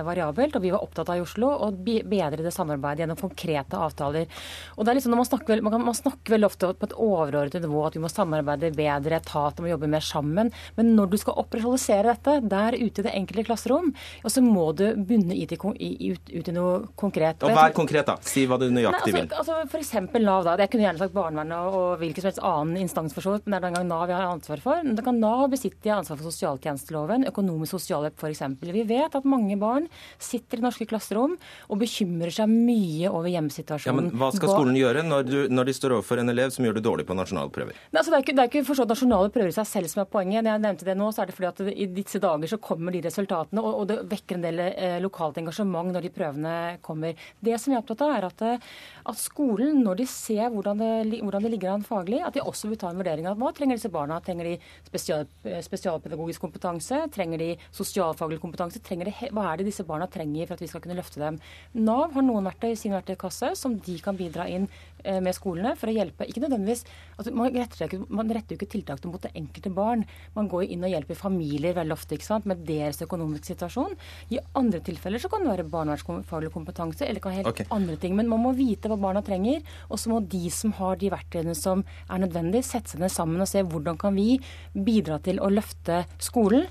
variabelt. Og vi var opptatt av i Oslo å bedre det samarbeidet gjennom konkrete avtaler. Og det er liksom når Man snakker, man, kan, man snakker veldig ofte på et overordnet nivå at vi må samarbeide bedre, etater må jobbe mer sammen. Men når du skal operasjonalisere dette der ute i det enkelte klasserom, så må du bunne i, ut, ut i noe konkret. Og er konkret, da? Si hva du nøyaktig vil. Altså, altså for Nav, da. Jeg kunne gjerne sagt barnevernet og hvilken som helst annen instans, for så vidt, men det er den gang Nav jeg har ansvar for. Men Da kan Nav besitte ansvar for sosialtjenesteloven, økonomisk sosialhjelp f.eks. Vi vet at mange barn sitter i norske klasserom og bekymrer seg mye over hjemmesituasjonen. Ja, men Hva skal skolen gjøre når, du, når de står overfor en elev som gjør det dårlig på nasjonale prøver? Nei, altså, det er ikke, det er ikke forstått nasjonale prøver i seg selv som er poenget. Når jeg nevnte det nå, så er det fordi at i disse dager så kommer de resultatene, og, og det vekker en del eh, lokalt engasjement når de prøvene kommer. Det som jeg er opptatt av, er at, eh, at skolen, når de ser hvordan det, hvordan det, ligger an faglig, at de også vil ta en vurdering av hva trenger disse barna. Trenger de spesial, spesialpedagogisk kompetanse? Trenger de sosialfaglig kompetanse? De, hva er det disse barna trenger for at vi skal kunne løfte dem? Nav har noen verktøy i sin verktøykasse som de kan bidra inn Eh, med skolene for å hjelpe. Ikke nødvendigvis, altså man, retter ikke, man retter jo ikke tiltak mot det enkelte barn. Man går inn og hjelper familier veldig ofte ikke sant, med deres økonomiske situasjon. I andre tilfeller så kan det være barnevernsfaglig kompetanse eller kan helt okay. andre ting. Men man må vite hva barna trenger, og så må de som har de verktøyene som er nødvendig, sette seg ned sammen og se hvordan kan vi bidra til å løfte skolen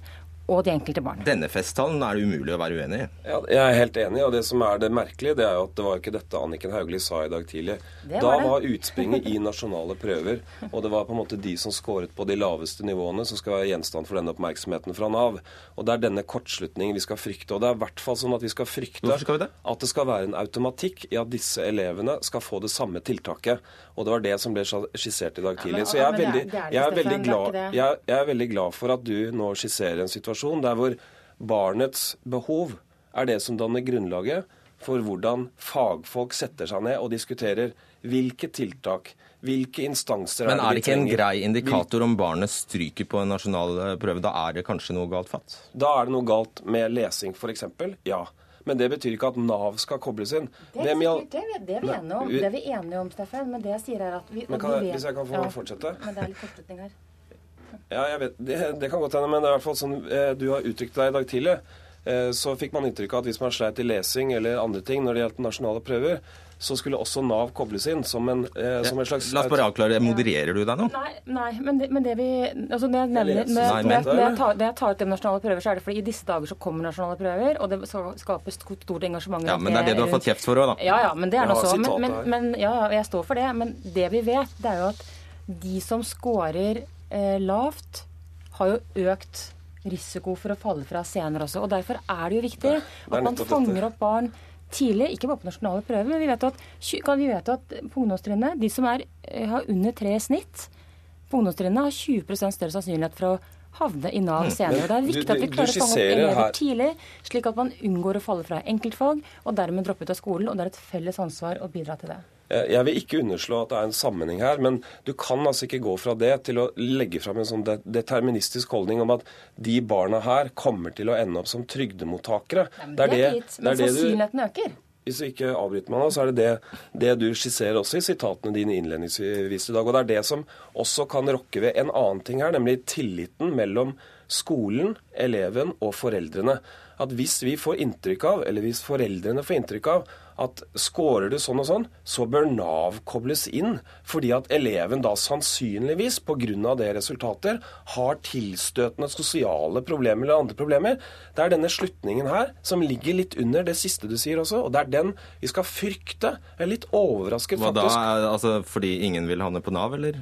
og de enkelte barn. Denne festtalen er det umulig å være uenig i. Ja, jeg er helt enig, og det som er det merkelige, det er jo at det var ikke dette Anniken Hauglie sa i dag tidlig. Var da var utspringet i nasjonale prøver, og det var på en måte de som skåret på de laveste nivåene, som skal være gjenstand for denne oppmerksomheten fra Nav. Og det er denne kortslutningen vi skal frykte. Og det er i hvert fall sånn at vi skal frykte skal vi det? at det skal være en automatikk i at disse elevene skal få det samme tiltaket. Og det var det som ble skissert i dag tidlig. Så jeg er veldig, jeg er veldig, glad, jeg, jeg er veldig glad for at du nå skisserer en situasjon situasjon der hvor barnets behov er det som danner grunnlaget for hvordan fagfolk setter seg ned og diskuterer hvilke tiltak, hvilke instanser Men er det ikke en grei indikator om barnet stryker på en nasjonal prøve? Da er det kanskje noe galt fatt? Da er det noe galt med lesing, f.eks. Ja. Men det betyr ikke at Nav skal kobles inn. Det, det, det, det, er vi enige om, det er vi enige om, Steffen. Men det jeg sier er at vi, men kan, vi vet, Hvis jeg kan få ja, fortsette? Men det er litt kortslutning her. Ja, jeg vet, det, det kan godt hende, men det er i hvert fall sånn eh, du har uttrykt deg i dag tidlig. Eh, så fikk man inntrykk av at hvis man sleit i lesing eller andre ting når det gjaldt nasjonale prøver, så skulle også Nav kobles inn som en, eh, som en slags La oss bare avklare, Modererer du deg nå? Nei, nei men, det, men, det, vi altså når, jeg nevner, når, jeg, når, jeg, når, jeg tar, når jeg tar ut de nasjonale prøver, så er det fordi i disse dager så kommer nasjonale prøver, og det skapes stort engasjement. Ja, Men det er det du har fått kjeft for òg, da. Ja, ja, men det er nå så. Men, men, men, ja, jeg står for det. Men det vi vet, det er jo at de som scorer lavt har jo økt risiko for å falle fra senere også. og Derfor er det jo viktig at man fanger opp barn tidlig, ikke bare på nasjonale prøver, men vi vet at, vi vet at på ungdomstrinnet, de som er, eh, har under tre i snitt, på ungdomstrinnet har 20% større sannsynlighet for å havne i Nav senere. Det er viktig at vi klarer å fange opp elever tidlig, slik at man unngår å falle fra enkeltfag og dermed droppe ut av skolen. og Det er et felles ansvar å bidra til det. Eh, jeg vil ikke underslå at det er en sammenheng her, men du kan altså ikke gå fra det til å legge fram en sånn deterministisk holdning om at de barna her kommer til å ende opp som trygdemottakere. Ja, det er det, det, men sannsynligheten øker. Hvis vi ikke avbryter meg nå, så er det, det det, du skisserer også i sitatene dine innledningsvis i dag. Og det er det som også kan rokke ved en annen ting her, nemlig tilliten mellom skolen, eleven og foreldrene. At hvis vi får inntrykk av, eller hvis foreldrene får inntrykk av at scorer du sånn og sånn, så bør Nav kobles inn. Fordi at eleven da sannsynligvis, pga. det resultatet, har tilstøtende sosiale problemer eller andre problemer. Det er denne slutningen her som ligger litt under det siste du sier også, og det er den vi skal frykte. Jeg er litt overrasket, faktisk. Hva da? Altså fordi ingen vil havne på Nav, eller?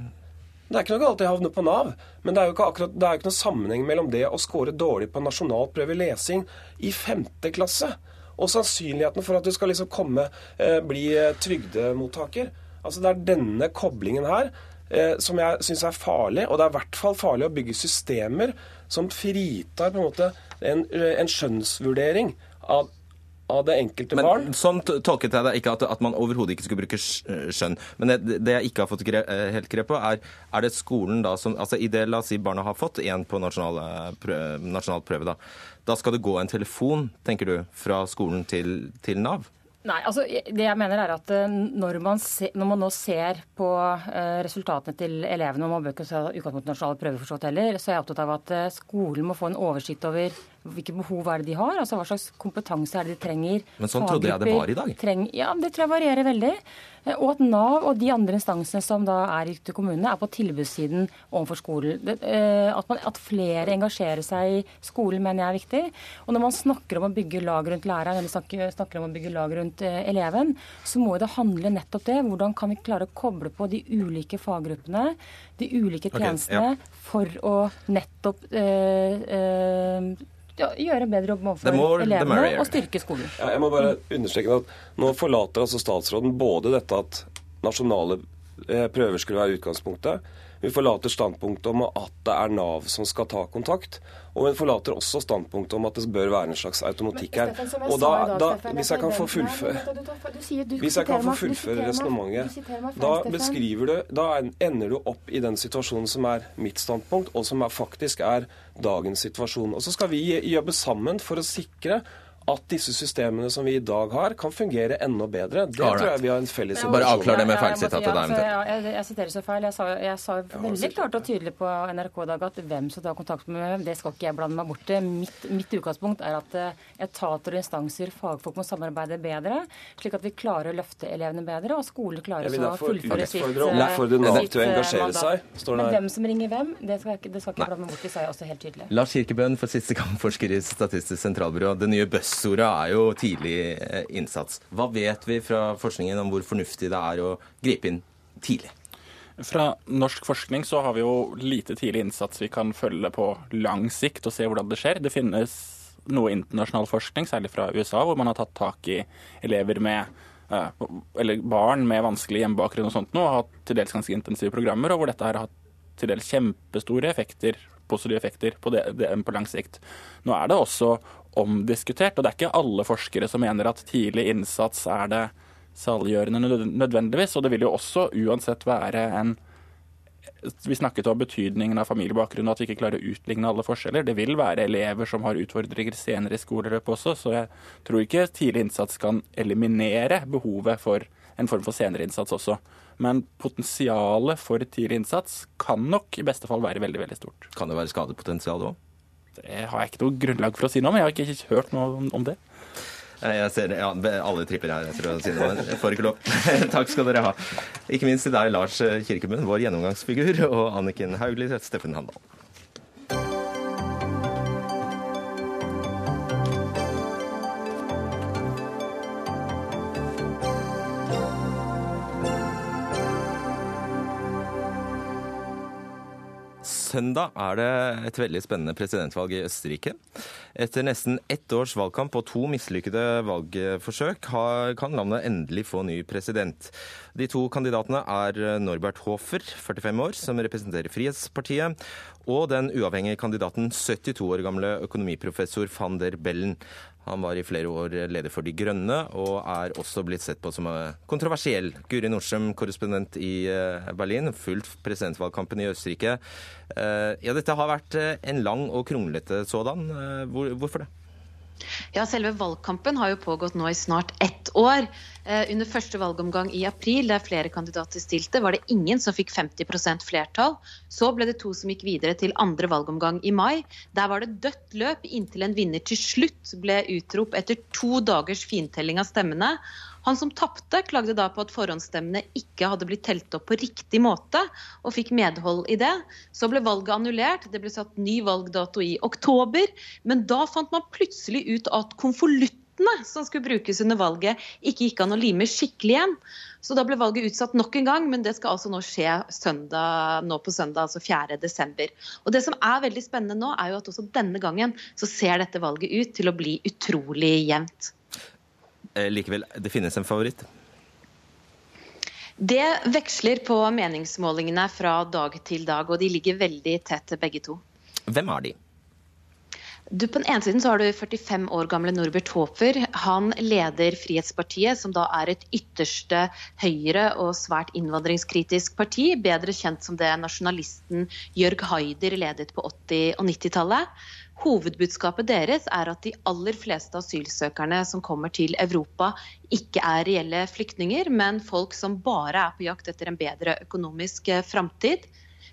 Det er ikke noe galt i å havne på Nav, men det er jo ikke, akkurat, det er ikke noe sammenheng mellom det å score dårlig på nasjonal prøve lesing i femte klasse og sannsynligheten for at du skal liksom komme, eh, bli eh, trygdemottaker. Altså Det er denne koblingen her eh, som jeg syns er farlig. Og det er i hvert fall farlig å bygge systemer som fritar på en måte en, en skjønnsvurdering av av det enkelte men, barn. Sånn tolket jeg det ikke at, at man overhodet ikke skulle bruke skjønn. Men det, det jeg ikke har fått gre, helt grep på, er er det skolen da som altså I det la oss si barna har fått én på nasjonal prøve, nasjonal prøve, da. Da skal det gå en telefon, tenker du, fra skolen til, til Nav? Nei, altså det jeg mener er at eh, når man, se, når man nå ser på uh, resultatene til elevene, og man bør ikke ta utgangspunkt i nasjonale prøver heller, så er jeg opptatt av at uh, skolen må få en oversikt over hvilke behov er det de har, altså hva slags kompetanse er det de trenger. Men sånn trodde jeg det var i dag. Treng, ja, det tror jeg varierer veldig. Og at Nav og de andre instansene som da er ute i kommunene, er på tilbudssiden overfor skolen. At, man, at, flere engasjerer seg i skolen, mener jeg er viktig. Og når man snakker om å bygge lag rundt læreren, eller snakker, snakker om å bygge lag rundt eleven, så må det handle nettopp det. Hvordan kan vi klare å koble på de ulike faggruppene, de ulike tjenestene, okay, ja. for å nettopp øh, øh, gjøre bedre jobb overfor elevene og styrke skolen. Ja, jeg må bare understreke at Nå forlater altså statsråden både dette at nasjonale prøver skulle være utgangspunktet, vi forlater standpunktet om at det er Nav som skal ta kontakt. Og vi forlater også standpunktet om at det bør være en slags automatikk her. Og da, da, Hvis jeg kan få fullføre Hvis jeg kan få fullføre resonnementet, da beskriver du Da ender du opp i den situasjonen som er mitt standpunkt, og som er, faktisk er dagens situasjon. Og så skal vi jobbe sammen for å sikre at disse systemene som vi i dag har, kan fungere enda bedre. Det Alright. tror jeg vi har en felles situasjon. Bare avklar det med feilsitatet der. Ja, jeg, jeg, jeg, siterer så feil. Jeg sa, jeg sa veldig klart og tydelig på NRK i dag at hvem som tar kontakt med hvem, det skal ikke jeg blande meg bort til. Mitt, mitt utgangspunkt er at eh, etater og instanser, fagfolk må samarbeide bedre, slik at vi klarer å løfte elevene bedre, og skolen klarer å fullføre sitt, Oppfordre Nav til å engasjere seg, står det her. Men hvem som ringer hvem, det skal jeg ikke, det skal ikke blande meg bort til, sa jeg også helt tydelig. Lars Kirkebøen, for siste gang forsker i Statistisk sentralbyrå. Det nye Bøss Ordet er jo tidlig eh, innsats. Hva vet vi fra forskningen om hvor fornuftig det er å gripe inn tidlig? Fra norsk forskning så har vi jo lite tidlig innsats vi kan følge på lang sikt og se hvordan det skjer. Det finnes noe internasjonal forskning, særlig fra USA, hvor man har tatt tak i elever med eh, eller barn med vanskelig hjemmebakgrunn og sånt nå, og hatt til dels ganske intensive programmer, og hvor dette har hatt til dels kjempestore effekter, positive effekter på, det, det, på lang sikt. Nå er det også omdiskutert. Og det er ikke alle forskere som mener at tidlig innsats er det saliggjørende nødvendigvis. Og det vil jo også uansett være en Vi snakket om betydningen av familiebakgrunn og at vi ikke klarer å utligne alle forskjeller. Det vil være elever som har utfordringer senere i skoleløpet også, så jeg tror ikke tidlig innsats kan eliminere behovet for en form for senere innsats også. Men potensialet for tidlig innsats kan nok i beste fall være veldig veldig stort. Kan det være skadepotensial òg? Det har jeg ikke noe grunnlag for å si noe om. Jeg har ikke hørt noe om det. Jeg ser det, ja, Alle tripper her jeg å si noe, men jeg får ikke lov. [laughs] Takk skal dere ha. Ikke minst til deg, Lars Kirkemund, vår gjennomgangsfigur, og Anniken Hauglie, Steffen Handal. Søndag er det et veldig spennende presidentvalg i Østerrike. Etter nesten ett års valgkamp og to mislykkede valgforsøk kan landet endelig få ny president. De to kandidatene er Norbert Hofer, 45 år, som representerer Frihetspartiet, og den uavhengige kandidaten 72 år gamle økonomiprofessor van der Bellen. Han var i flere år leder for De Grønne, og er også blitt sett på som kontroversiell. Guri Nordstrøm, korrespondent i eh, Berlin, fulgt presidentvalgkampen i Østerrike. Eh, ja, dette har vært eh, en lang og kronglete sådan. Hvorfor det? Ja, Selve valgkampen har jo pågått nå i snart ett år. Eh, under første valgomgang i april, der flere kandidater stilte, var det ingen som fikk 50% flertall. Så ble det to som gikk videre til andre valgomgang i mai. Der var det dødt løp inntil en vinner til slutt ble utrop etter to dagers fintelling av stemmene. Han som tapte, klagde da på at forhåndsstemmene ikke hadde blitt telt opp på riktig måte, og fikk medhold i det. Så ble valget annullert, det ble satt ny valgdato i oktober. Men da fant man plutselig ut at konvoluttene som skulle brukes under valget, ikke gikk an å lime skikkelig igjen. Så da ble valget utsatt nok en gang, men det skal altså nå skje søndag, nå på søndag, altså 4.12. Og det som er veldig spennende nå, er jo at også denne gangen så ser dette valget ut til å bli utrolig jevnt. Eh, likevel, det finnes en favoritt? Det veksler på meningsmålingene fra dag til dag, og de ligger veldig tett begge to. Hvem er de? Du, på den ene siden så har du 45 år gamle Norbert Haafer. Han leder Frihetspartiet, som da er et ytterste høyre og svært innvandringskritisk parti. Bedre kjent som det nasjonalisten Jørg Haider ledet på 80- og 90-tallet. Hovedbudskapet deres er at de aller fleste asylsøkerne som kommer til Europa, ikke er reelle flyktninger, men folk som bare er på jakt etter en bedre økonomisk eh, framtid.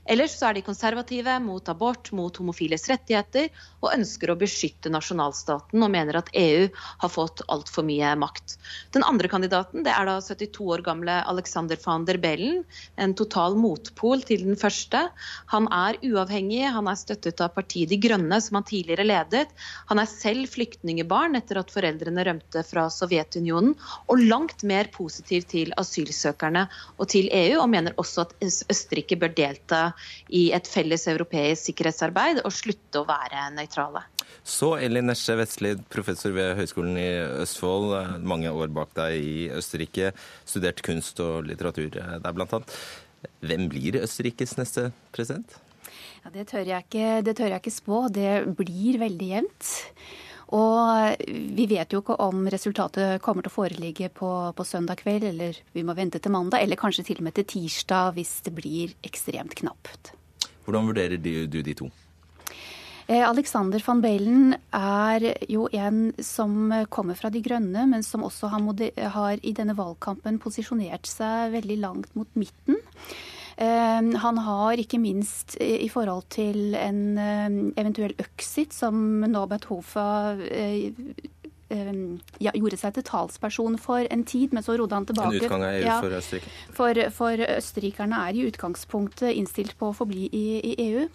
Ellers så er de konservative mot abort, mot homofiles rettigheter og ønsker å beskytte nasjonalstaten og mener at EU har fått altfor mye makt. Den andre kandidaten det er da 72 år gamle Alexander van der Bellen, en total motpol til den første. Han er uavhengig, han er støttet av partiet De Grønne, som han tidligere ledet. Han er selv flyktningebarn etter at foreldrene rømte fra Sovjetunionen, og langt mer positiv til asylsøkerne og til EU, og mener også at Østerrike bør delta i et felles europeisk sikkerhetsarbeid og slutte å være nøytrale. Så Elin Nesje Vestlid, professor ved Høgskolen i Østfold, mange år bak deg i Østerrike, studert kunst og litteratur der blant annet. Hvem blir Østerrikes neste president? Ja, det, tør ikke, det tør jeg ikke spå. Det blir veldig jevnt. Og vi vet jo ikke om resultatet kommer til å foreligge på, på, søndag kveld, eller vi må vente til mandag, eller kanskje til og med til tirsdag hvis det blir ekstremt knapt. Hvordan vurderer du de to? Eh, Alexander van Bellen er jo en som kommer fra De grønne, men som også har, har i denne valgkampen posisjonert seg veldig langt mot midten. Ehm, han har ikke minst i forhold til en ehm, eventuell øksit, som Norbert Hofa eh, ehm, ja, gjorde seg til talsperson for en tid, men så rodde han tilbake. En utgang av EU ja, for Østerrike? For, for, østerrikerne er i utgangspunktet innstilt på å forbli i, i EU.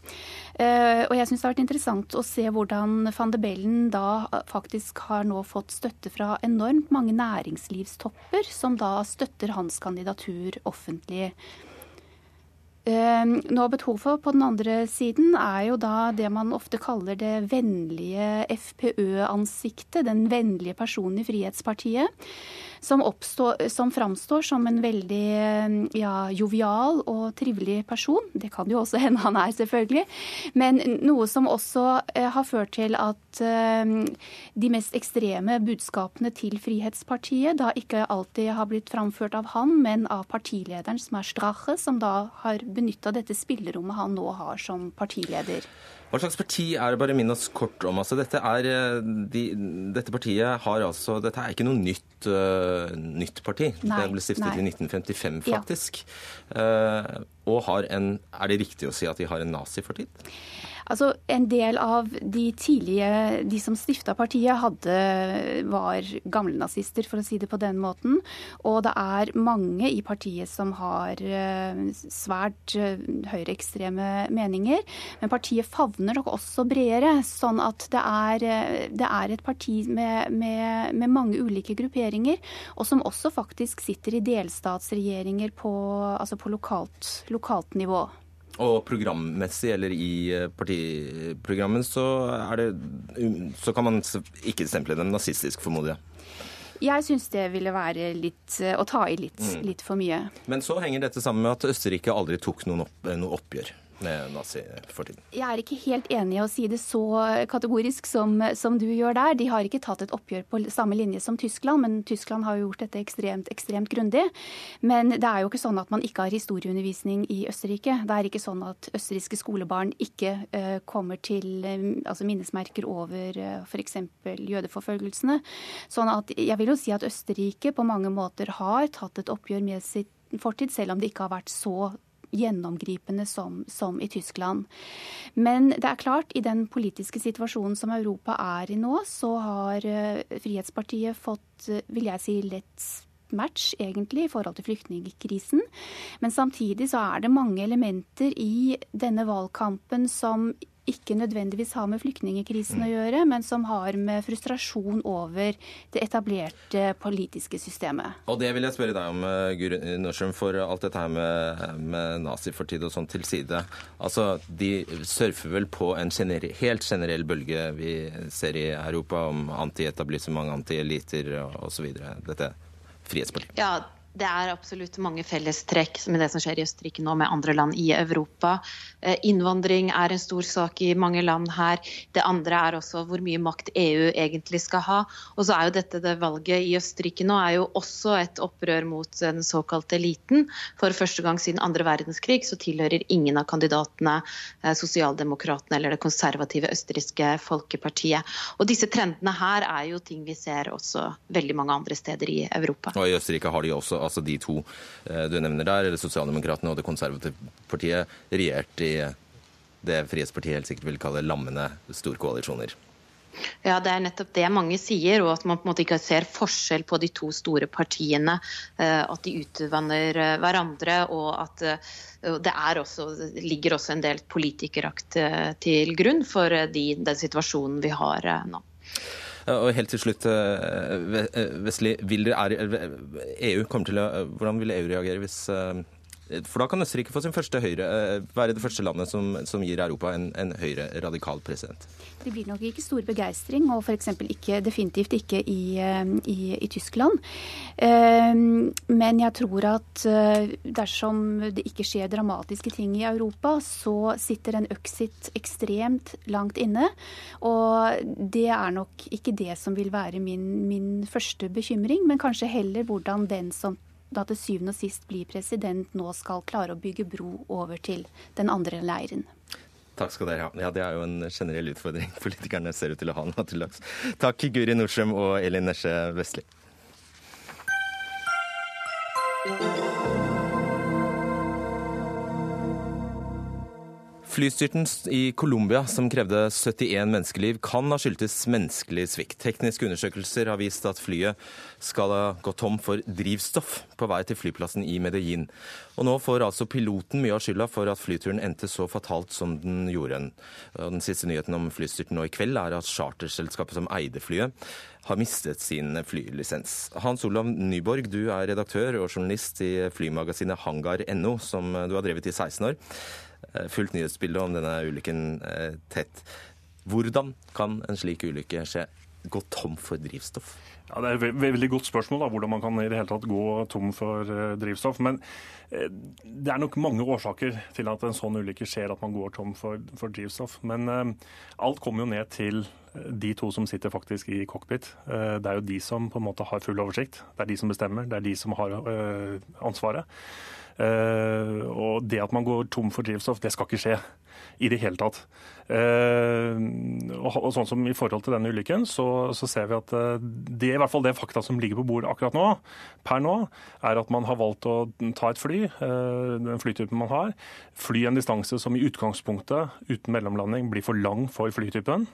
Uh, og jeg syns det har vært interessant å se hvordan van de Bellen da faktisk har nå fått støtte fra enormt mange næringslivstopper, som da støtter hans kandidatur offentlig. Ehm, Norbert Hofer på den andre siden er jo da det man ofte kaller det vennlige FPØ-ansiktet, den vennlige personen i Frihetspartiet som, oppstår, som framstår som en veldig ja, jovial og trivelig person. Det kan jo også [laughs] hende han er, selvfølgelig. Men noe som også eh, har ført til at eh, de mest ekstreme budskapene til Frihetspartiet da ikke alltid har blitt framført av han, men av partilederen, som er Strache, som da har benytta dette spillerommet han nå har som partileder. Hva slags parti er det? Bare minn oss kort om. Altså, dette, er, eh, de, dette partiet har altså Dette er ikke noe nytt, uh, nytt parti. Nei, det ble stiftet nei. i 1955, faktisk. Ja. Uh, og har en Er det riktig å si at de har en nazifortid? Altså, En del av de tidlige, de som stifta partiet, hadde, var gamle nazister, for å si det på den måten. Og det er mange i partiet som har eh, svært eh, høyreekstreme meninger. Men partiet favner nok også bredere, sånn at det er, eh, det er et parti med, med, med, mange ulike grupperinger, og som også faktisk sitter i delstatsregjeringer på, altså på lokalt, lokalt nivå. Og programmessig, eller i eh, partiprogrammet, så, det, så kan man ikke stemple dem nazistisk, formoder jeg. Jeg syns det ville være litt eh, å ta i litt, mm. litt, for mye. Men så henger dette sammen med at Østerrike aldri tok noen opp, oppgjør med nazifortiden? Jeg er ikke helt enig i å si det så kategorisk som, som, du gjør der. De har ikke tatt et oppgjør på samme linje som Tyskland, men Tyskland har jo gjort dette ekstremt, ekstremt grundig. Men det er jo ikke sånn at man ikke har historieundervisning i Østerrike. Det er ikke sånn at østerrikske skolebarn ikke uh, kommer til um, altså minnesmerker over uh, eh, f.eks. jødeforfølgelsene. Sånn at jeg vil jo si at Østerrike på mange måter har tatt et oppgjør med sitt fortid, selv om det ikke har vært så gjennomgripende som, som, i Tyskland. Men det er klart, i den politiske situasjonen som Europa er i nå, så har uh, Frihetspartiet fått, uh, vil jeg si, lett match, egentlig, i forhold til flyktningkrisen. Men samtidig så er det mange elementer i denne valgkampen som ikke nødvendigvis har med flyktningekrisen å gjøre, men som har med frustrasjon over det etablerte politiske systemet. Og det vil jeg spørre deg om, eh, Guri Norsum, for alt dette her med, med nazifortid og sånn til side. Altså, De surfer vel på en gener helt generell bølge vi ser i Europa om antietablissement, antieliter osv. Dette Frihetspartiet. Ja, Det er absolutt mange fellestrekk med det som skjer i Østerrike nå med andre land i Europa. Eh, innvandring er en stor sak i mange land her. Det andre er også hvor mye makt EU egentlig skal ha. Og så er jo dette det valget i Østerrike nå er jo også et opprør mot den såkalte eliten. For første gang siden andre verdenskrig så tilhører ingen av kandidatene eh, Sosialdemokratene eller det konservative østerrikske folkepartiet. Og disse trendene her er jo ting vi ser også veldig mange andre steder i Europa. Og I Østerrike har de også altså de to eh, du nevner der, eller Sosialdemokratene og Det konservative partiet, regjert i det Frihetspartiet helt sikkert vil kalle lammende storkoalisjoner. Ja, Det er nettopp det mange sier, og at man på en måte ikke ser forskjell på de to store partiene. Eh, at de utvanner eh, hverandre, og at det også, ligger også en del politikerakt til grunn for de, den situasjonen vi har nå. Og helt til slutt, Vestli, EU e kommer til å, hvordan vil EU reagere hvis for da kan Østerrike få sin første høyre, være det første landet som, som gir Europa en, en høyre radikal president? Det blir nok ikke stor begeistring, og f.eks. Ikke, definitivt ikke i, i, i, Tyskland. Men jeg tror at dersom det ikke skjer dramatiske ting i Europa, så sitter en øksit ekstremt langt inne. Og det er nok ikke det som vil være min, min første bekymring, men kanskje heller hvordan den som da til syvende og sist blir president, nå skal klare å bygge bro over til den andre leiren. Takk skal dere ha. Ja, Det er jo en generell utfordring [laughs] politikerne ser ut til å ha nå til dags. Takk Guri Nordstrøm og Elin Nesje Vestli. Flystyrten i Colombia som krevde 71 menneskeliv, kan ha skyldtes menneskelig svikt. Tekniske undersøkelser har vist at flyet skal ha gått tom for drivstoff på vei til flyplassen i Medellin. Og nå får altså piloten mye av skylda for at flyturen endte så fatalt som den gjorde. Den siste nyheten om flystyrten nå i kveld er at charterselskapet som eide flyet, har mistet sin flylisens. Hans Olav Nyborg, du er redaktør og journalist i flymagasinet Hangar.no, som du har drevet i 16 år. Fullt fulgt nyhetsbildet om denne ulykken eh, tett. Hvordan kan en slik ulykke skje? Gå tom for drivstoff? Ja, Det er et veldig godt spørsmål da, hvordan man kan i det hele tatt gå tom for uh, drivstoff. Men uh, det er nok mange årsaker til at en sånn ulykke skjer, at man går tom for, for drivstoff. Men uh, alt kommer jo ned til de to som sitter faktisk i cockpit. det er jo de som på en måte har full oversikt. Det er de som bestemmer. Det er de som har ansvaret. Og det at man går tom for drivstoff, det skal ikke skje i det hele tatt. Uh, og, sånn som I forhold til denne ulykken, så, så ser vi at uh, det i hvert fall det fakta som ligger på bordet akkurat nå, per nå, er at man har valgt å ta et fly, den flytypen man har, fly en distanse som i utgangspunktet uten mellomlanding blir for lang for flytypen.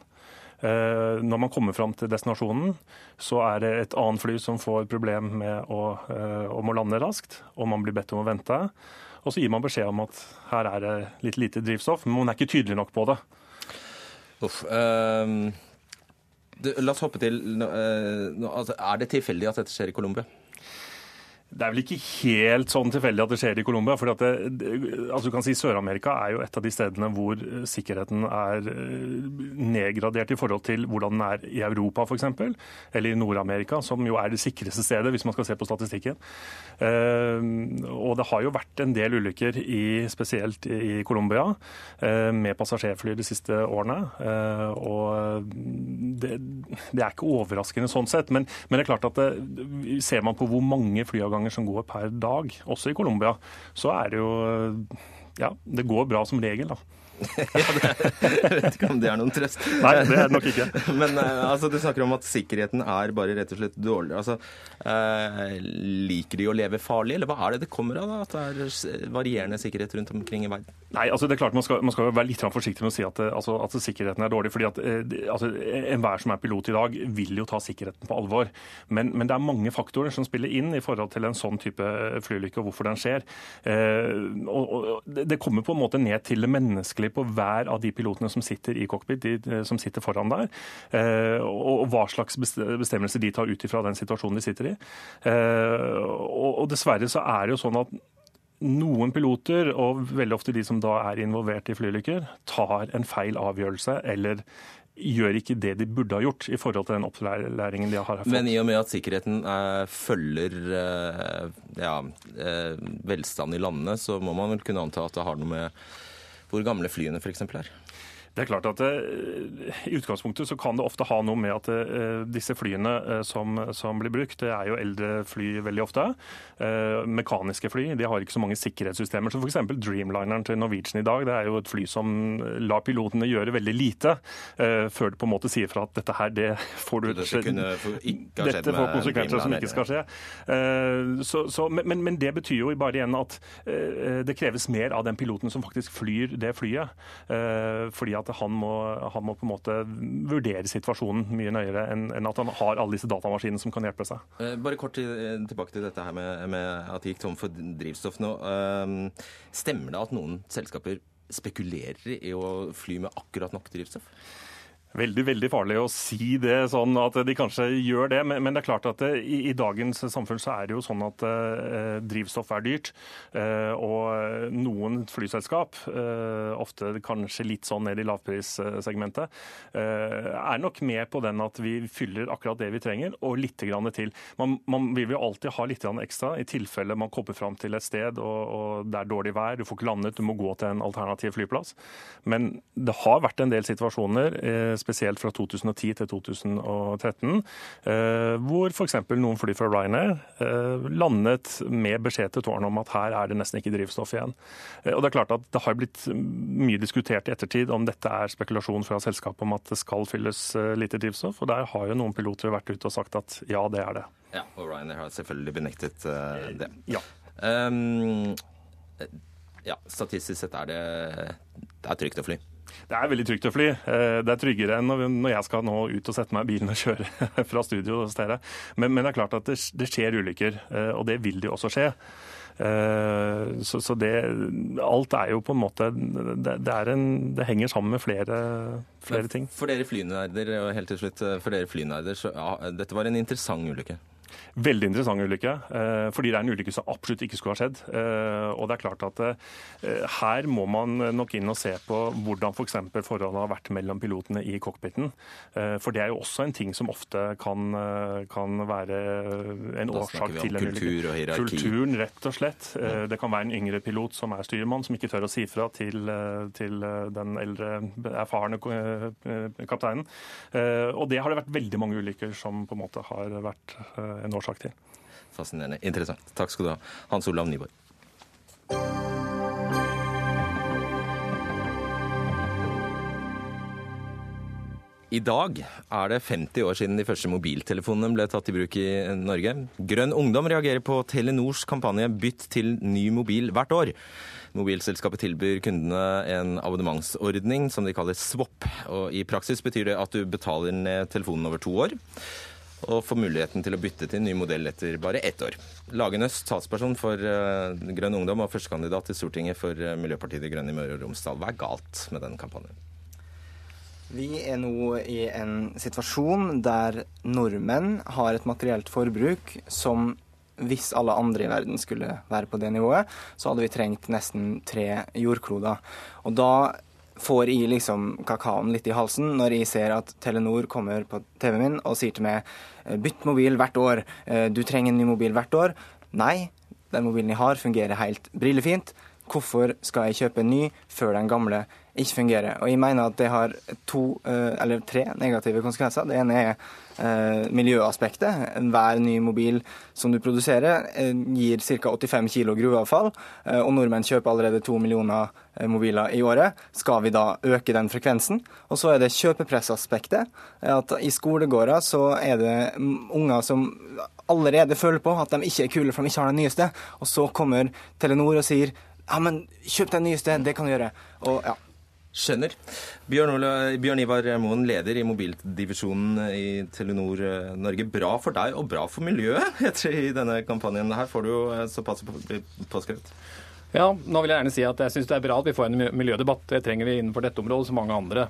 Eh, når man kommer fram til destinasjonen, så er det et annet fly som får problem med å, eh, om å lande raskt, og man blir bedt om å vente. Og så gir man beskjed om at her er det litt lite drivstoff, men man er ikke tydelig nok på det. Uff. Uh, la oss hoppe til uh, altså, Er det tilfeldig at dette skjer i Colombia? Det er vel ikke helt sånn tilfeldig at det skjer i Colombia. for altså du kan si Sør-Amerika er jo et av de stedene hvor eh, sikkerheten er eh, nedgradert i forhold til hvordan den er i Europa f.eks., eller i Nord-Amerika, som jo er det sikreste stedet hvis man skal se på statistikken. Eh, og det har jo vært en del ulykker, i, spesielt i Colombia, med passasjerfly de siste årene. Og det, det er ikke overraskende sånn sett, men, men det er klart at det, ser man på hvor mange flyavganger avganger som går per dag, også i Colombia, så er det jo Ja, det går bra som regel, da. [laughs] ja, det, jeg vet ikke om det er noen trøst. Nei, det er det nok ikke. [laughs] Men uh, altså, du snakker om at sikkerheten er bare rett og slett dårlig. Altså, uh, liker de å leve farlig, eller hva er det det kommer av? da, At det er varierende sikkerhet rundt omkring i verden? Nei, altså det er klart Man skal, man skal være litt forsiktig med å si at, altså, at sikkerheten er dårlig. fordi at altså, Enhver som er pilot i dag, vil jo ta sikkerheten på alvor. Men, men, det er mange faktorer som spiller inn i forhold til en sånn type flyulykke og hvorfor den skjer. Uh, og, og Det kommer på en måte ned til det menneskelige forskjellig på hver av de pilotene som sitter i cockpit, de eh, som sitter foran der, eh, og hva slags bestemmelser de tar ut ifra den situasjonen de sitter i. Eh, og dessverre så er det jo sånn at noen piloter, og veldig ofte de som da er involvert i flyulykker, tar en feil avgjørelse eller gjør ikke det de burde ha gjort i forhold til den opplæringen de har fått. Men i og med at sikkerheten eh, følger eh, ja, eh, velstand i landene, så må man vel kunne anta at det har noe med hvor gamle flyene f.eks. er? Det er klart at uh, I utgangspunktet så kan det ofte ha noe med at uh, disse flyene uh, som, som, blir brukt, det er jo eldre fly veldig ofte. mekaniske fly. De har ikke så mange sikkerhetssystemer. Så f.eks. Dreamlineren til Norwegian i dag det er jo et fly som lar pilotene gjøre veldig lite før de på en måte sier fra at dette her, det får du Dette, dette får konsekvenser som ikke skal skje. Så, så, men, men, det betyr jo bare igjen at det kreves mer av den piloten som faktisk flyr det flyet. fordi at at han må, han må, på en måte vurdere situasjonen mye nøyere enn, en at han har alle disse datamaskinene som kan hjelpe seg. Eh, bare kort tilbake til dette her med, med at det gikk tom for drivstoff nå. Eh, stemmer det at noen selskaper spekulerer i å fly med akkurat nok drivstoff? Veldig veldig farlig å si det sånn at de kanskje gjør det, men, men det er klart at det, i, i, dagens samfunn så er det jo sånn at eh, drivstoff er dyrt. Eh, og noen flyselskap, eh, ofte kanskje litt sånn ned i lavprissegmentet, er nok med på den at vi fyller akkurat det vi trenger, og litt grann til. Man, man vil jo alltid ha litt grann ekstra i tilfelle man kommer fram til et sted og, og det er dårlig vær, du får ikke landet, du må gå til en alternativ flyplass. Men det har vært en del situasjoner spesielt fra 2010 til 2013, eh, hvor f.eks. noen fly fra Ryanair eh, landet med beskjed til tårnet om at her er det nesten ikke drivstoff igjen. Eh, og Det er klart at det har blitt mye diskutert i ettertid om dette er spekulasjon fra selskapet om at det skal fylles lite drivstoff, og der har jo noen piloter vært ute og sagt at ja, det er det. Ja, og Ryanair har selvfølgelig benektet uh, det. Ja. Um, ja, statistisk sett er det, det er trygt å fly. Det er veldig trygt å fly. Eh, det er tryggere enn når jeg skal nå ut og sette meg i bilen og [laughs] kjøre fra studio hos dere. Men, men, det er klart at det, det skjer ulykker, eh, og det vil det jo også skje. Eh, så, så det, alt er jo på en måte det, det, en, det henger sammen med flere, flere ting. For dere flynerder, og helt til slutt, for dere flynerder, så ja, dette var en interessant ulykke? Veldig interessant ulykke, eh, fordi det er en ulykke som absolutt ikke skulle ha skjedd. Eh, og det er klart at eh, Her må man nok inn og se på hvordan f.eks. For forholdene har vært mellom pilotene i cockpiten. For det er jo også en ting som ofte kan, kan være en årsak til en kultur ulykke. Kulturen, rett og slett. Det kan være en yngre pilot som er styrmann, som ikke tør å si fra til, til den eldre, erfarne kapteinen. Og det har det vært veldig mange ulykker som på en måte har vært en årsak til. Fascinerende. Interessant. Takk skal du ha, Hans Olav Nyborg. I dag er det 50 år siden de første mobiltelefonene ble tatt i bruk i Norge. Grønn Ungdom reagerer på Telenors kampanje 'Bytt til ny mobil hvert år'. Mobilselskapet tilbyr kundene en abonnementsordning som de kaller swap. Og I praksis betyr det at du betaler ned telefonen over to år og får muligheten til å bytte til en ny modell etter bare ett år. Lagenes talsperson for uh, Grønn Ungdom og førstekandidat til Stortinget for uh, Miljøpartiet De Grønne i Møre og Romsdal. Hva er galt med den kampanjen? Vi er nå i en situasjon der nordmenn har et materielt forbruk som hvis alle andre i verden skulle være på det nivået, så hadde vi trengt nesten tre jordkloder. Og da får jeg liksom kakaoen litt i halsen når jeg ser at Telenor kommer på TV-en min og sier til meg eh, bytt mobil hvert år, eh, du trenger en ny mobil hvert år. Nei, den mobilen jeg har fungerer helt brillefint. Hvorfor skal jeg kjøpe en ny før den gamle ikke fungerer? Og jeg mener at det har to, eh, eller tre negative konsekvenser. Det ene er miljøaspektet. Hver ny mobil som du produserer, gir ca. 85 kg gruveavfall. Og nordmenn kjøper allerede to millioner mobiler i året. Skal vi da øke den frekvensen? Og så er det kjøpepressaspektet. At i skolegårder så er det unger som allerede føler på at de ikke er kule for de ikke har den nyeste. Og så kommer Telenor og sier ja, men kjøp den nyeste, det kan du gjøre. Og ja. Skjønner. Bjørn, Ola, Bjørn Ivar Moen, leder i mobildivisjonen i Telenor eh, Norge. Bra for deg og bra for miljøet [laughs] etter i denne kampanjen. Her får du jo eh, såpass påskrevet. Ja, nå vil jeg gjerne si at jeg syns det er bra at vi får en miljødebatt. Det trenger vi innenfor dette området som mange andre.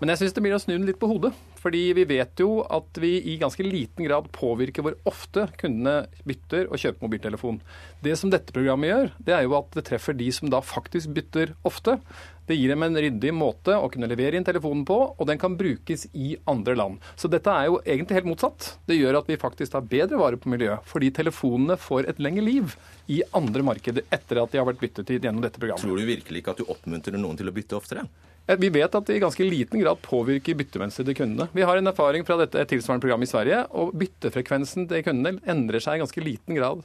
Men jeg syns det blir å snu den litt på hodet. Fordi vi vet jo at vi i ganske liten grad påvirker hvor ofte kundene bytter og kjøper mobiltelefon. Det som dette programmet gjør, det er jo at det treffer de som da faktisk bytter ofte. Det gir dem en ryddig måte å kunne levere inn telefonen på, og den kan brukes i andre land. Så dette er jo egentlig helt motsatt. Det gjør at vi faktisk tar bedre vare på miljøet, fordi telefonene får et lengre liv i andre markeder etter at de har vært byttet til gjennom dette programmet. Tror du virkelig ikke at du oppmuntrer noen til å bytte oftere? Eh, Vi vet at det i ganske liten grad påvirker byttemønsteret til kundene. Vi har en erfaring fra dette et tilsvarende program i Sverige, og byttefrekvensen til kundene endrer seg i ganske liten grad.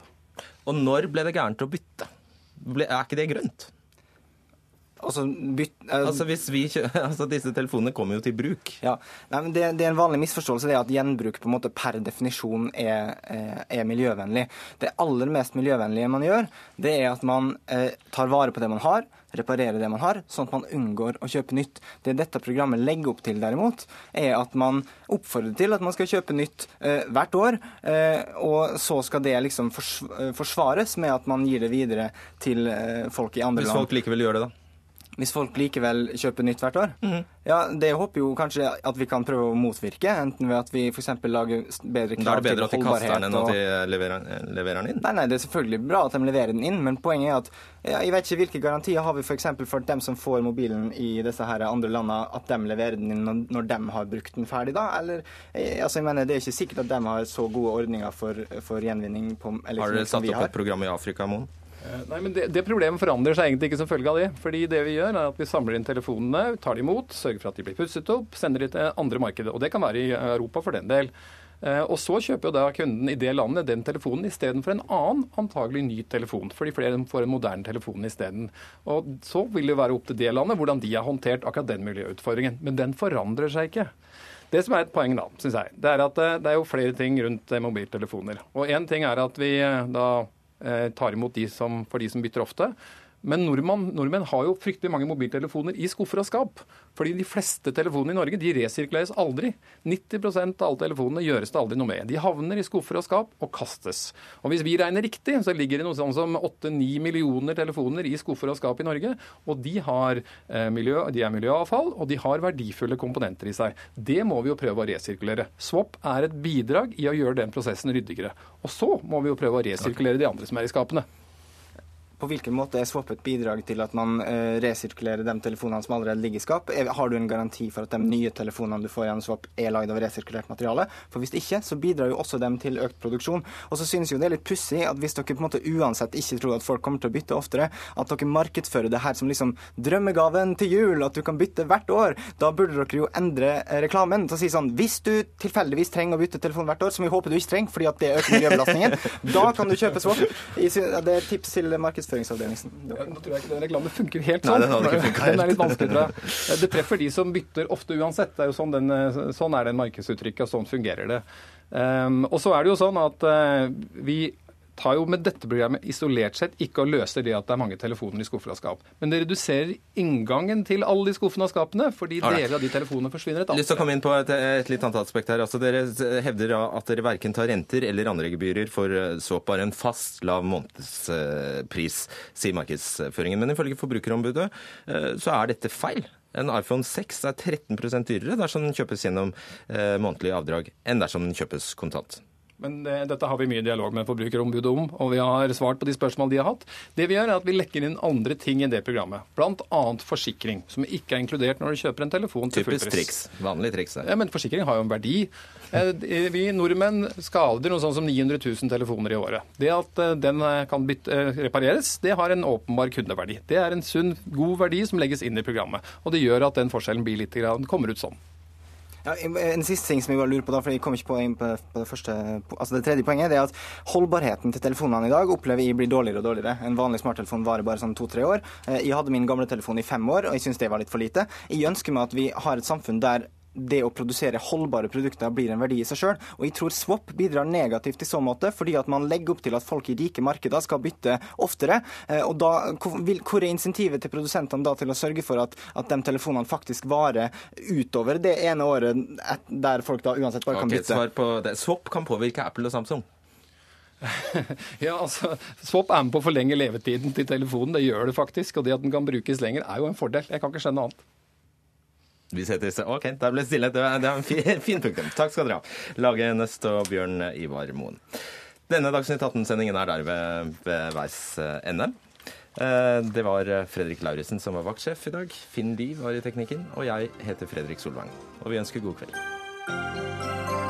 Og når ble det gærent å bytte? Er ikke det grønt? Altså, byt, uh, Altså, hvis vi [laughs] altså Disse telefonene kommer jo til bruk. Ja, Nei, men det, det er en vanlig misforståelse det at gjenbruk på en måte per definisjon er, eh, er miljøvennlig. Det aller mest miljøvennlige man gjør, det er at man uh, tar vare på det man har, reparerer det man har, sånn at man unngår å kjøpe nytt. Det dette programmet legger opp til derimot, er at man oppfordrer til at man skal kjøpe nytt eh, hvert år, eh, og så skal det liksom eh, forsvares med at man gir det videre til eh, folk i andre land. Hvis folk likevel gjør det, da? Hvis folk likevel kjøper nytt hvert år? Ja, Det håper jo kanskje at vi kan prøve å motvirke, enten ved at vi f.eks. lager bedre krav til holdbarhet. Da er det bedre at de kaster den enn at de leverer, leverer den inn? Nei, nei, det er selvfølgelig bra at de leverer den inn, men poenget er at ja, jeg vet ikke hvilke garantier har vi f.eks. For, for dem som får mobilen i disse her andre landene, at de leverer den inn når, de har brukt den ferdig, da? Eller, eh, altså, jeg mener, Det er ikke sikkert at de har så gode ordninger for, for gjenvinning på Har Har dere satt opp har. et program i Afrika, Moen? Eh, Nei, men det, det problemet forandrer seg egentlig ikke som følge av det. Fordi det vi gjør, er at vi samler inn telefonene, tar dem imot, sørger for at de blir pusset opp, sender de til andre markeder. Og det kan være i Europa for den del. Eh, Og så kjøper jo da kunden i det landet den telefonen istedenfor en annen antagelig ny telefon. Fordi flere får en moderne telefon isteden. Og så vil det være opp til det landet hvordan de har håndtert akkurat den miljøutfordringen. Men den forandrer seg ikke. Det som er et poeng, da, synes jeg, det er at eh, det er jo flere ting rundt mobiltelefoner. Og én ting er at vi da tar imot de som, for de som bytter ofte. Men nordmenn, nordmenn har jo fryktelig mange mobiltelefoner i skuffer og skap. Fordi de fleste telefonene i Norge de resirkuleres aldri. 90% av alle telefonene gjøres det aldri noe med. De havner i skuffer og skap og kastes. Og hvis vi regner riktig, så ligger det noe sånn som 8-9 millioner telefoner i skuffer og skap i Norge. Og de, har, eh, miljø, de er miljøavfall, og de har verdifulle komponenter i seg. Det må vi jo prøve å resirkulere. Swap er et bidrag i å gjøre den prosessen ryddigere. Og så må vi jo prøve å resirkulere de andre som er i skapene. På hvilken måte er Swap et bidrag til at man eh, resirkulerer de telefonene som allerede ligger i skap? Har du en garanti for at de nye telefonene du får gjennom Swap er lagd av resirkulert materiale? For hvis ikke, så bidrar jo også dem til økt produksjon. Og så synes jo det er litt pussig at hvis dere på en måte uansett ikke tror at folk kommer til å bytte oftere, at dere markedsfører det her som liksom drømmegaven til jul, at du kan bytte hvert år. Da burde dere jo endre eh, reklamen til å si sånn Hvis du tilfeldigvis trenger å bytte telefon hvert år, som vi håper du ikke trenger fordi at det øker miljøbelastningen, [laughs] da kan du kjøpe Swap. Det er tips til markedsføringsavdelingen. Nå tror jeg ikke den reklamen funker helt Nei, sånn. den hadde ikke funket Den er litt vanskelig, tror jeg. Det treffer de som bytter ofte uansett. Er sånn, den, sånn er det markedsuttrykket, og sånn fungerer det. Um, og så er det jo sånn at uh, vi tar jo med dette programmet isolert sett ikke og løser det at det er mange telefoner i skuffer og skap. Men det reduserer inngangen til alle de skuffene og skapene, fordi deler av de telefonene forsvinner et annet lyst til å komme inn på et, et litt annet aspekt her. Altså, dere hevder at dere verken tar renter eller andre gebyrer for eh, såp, bare en fast lav månedspris, sier markedsføringen. Men ifølge Forbrukerombudet eh, så er dette feil. En iPhone 6 er 13 dyrere dersom den kjøpes gjennom eh, månedlige avdrag enn dersom den kjøpes kontant. Men det, dette har vi mye dialog med Forbrukerombudet om, og vi har svart på de spørsmålene de har hatt. Det vi gjør, er at vi lekker inn andre ting i det programmet. Bl.a. forsikring, som ikke er inkludert når du kjøper en telefon til Typisk triks. Vanlig triks. Ja, men forsikring har jo en verdi. Eh, Vi nordmenn skader noe sånn som 900 000 telefoner i året. Det at eh, den eh, kan eh, repareres, det har en åpenbar kundeverdi. Det er en sunn, god verdi som legges inn i programmet. Og det gjør at den forskjellen blir litt, grann- kommer ut sånn. Ja, en siste ting som jeg bare lurer på da, for jeg kom ikke på, inn på, det første altså det tredje poenget, det er at holdbarheten til telefonene i dag opplever jeg blir dårligere og dårligere. En vanlig smarttelefon varer bare sånn to-tre år. Eh, Jeg hadde min gamle telefon i fem år, og jeg syns det var litt for lite. Jeg ønsker meg at vi har et samfunn der det å produsere holdbare produkter blir en verdi i seg sjøl. Og jeg tror Swap bidrar negativt i så måte, fordi at man legger opp til at folk i rike markeder skal bytte oftere. Eh, Og da, hvor er insentivet til produsentene da til å sørge for at, at de telefonene faktisk varer utover det ene året der folk da uansett bare kan Ok, bytte? svar på det. Swap kan påvirke Apple og Samsung. [laughs] Ja, altså, Swap er med på å forlenge levetiden til telefonen. Det gjør det faktisk. Og det at den kan brukes lenger, er jo en fordel. Jeg kan ikke skjønne annet. Vi setter OK, der ble stille. Det er en fin, [laughs] fin punktum. Takk skal dere ha. Lage Nøst og Bjørn Ivar Moen. Denne Dagsnytt 18-sendingen er der ved, ved veis ende. Det var Fredrik Lauritzen som var vaktsjef i dag. Finn Liv var i teknikken. Og jeg heter Fredrik Solvang. Og vi ønsker god kveld.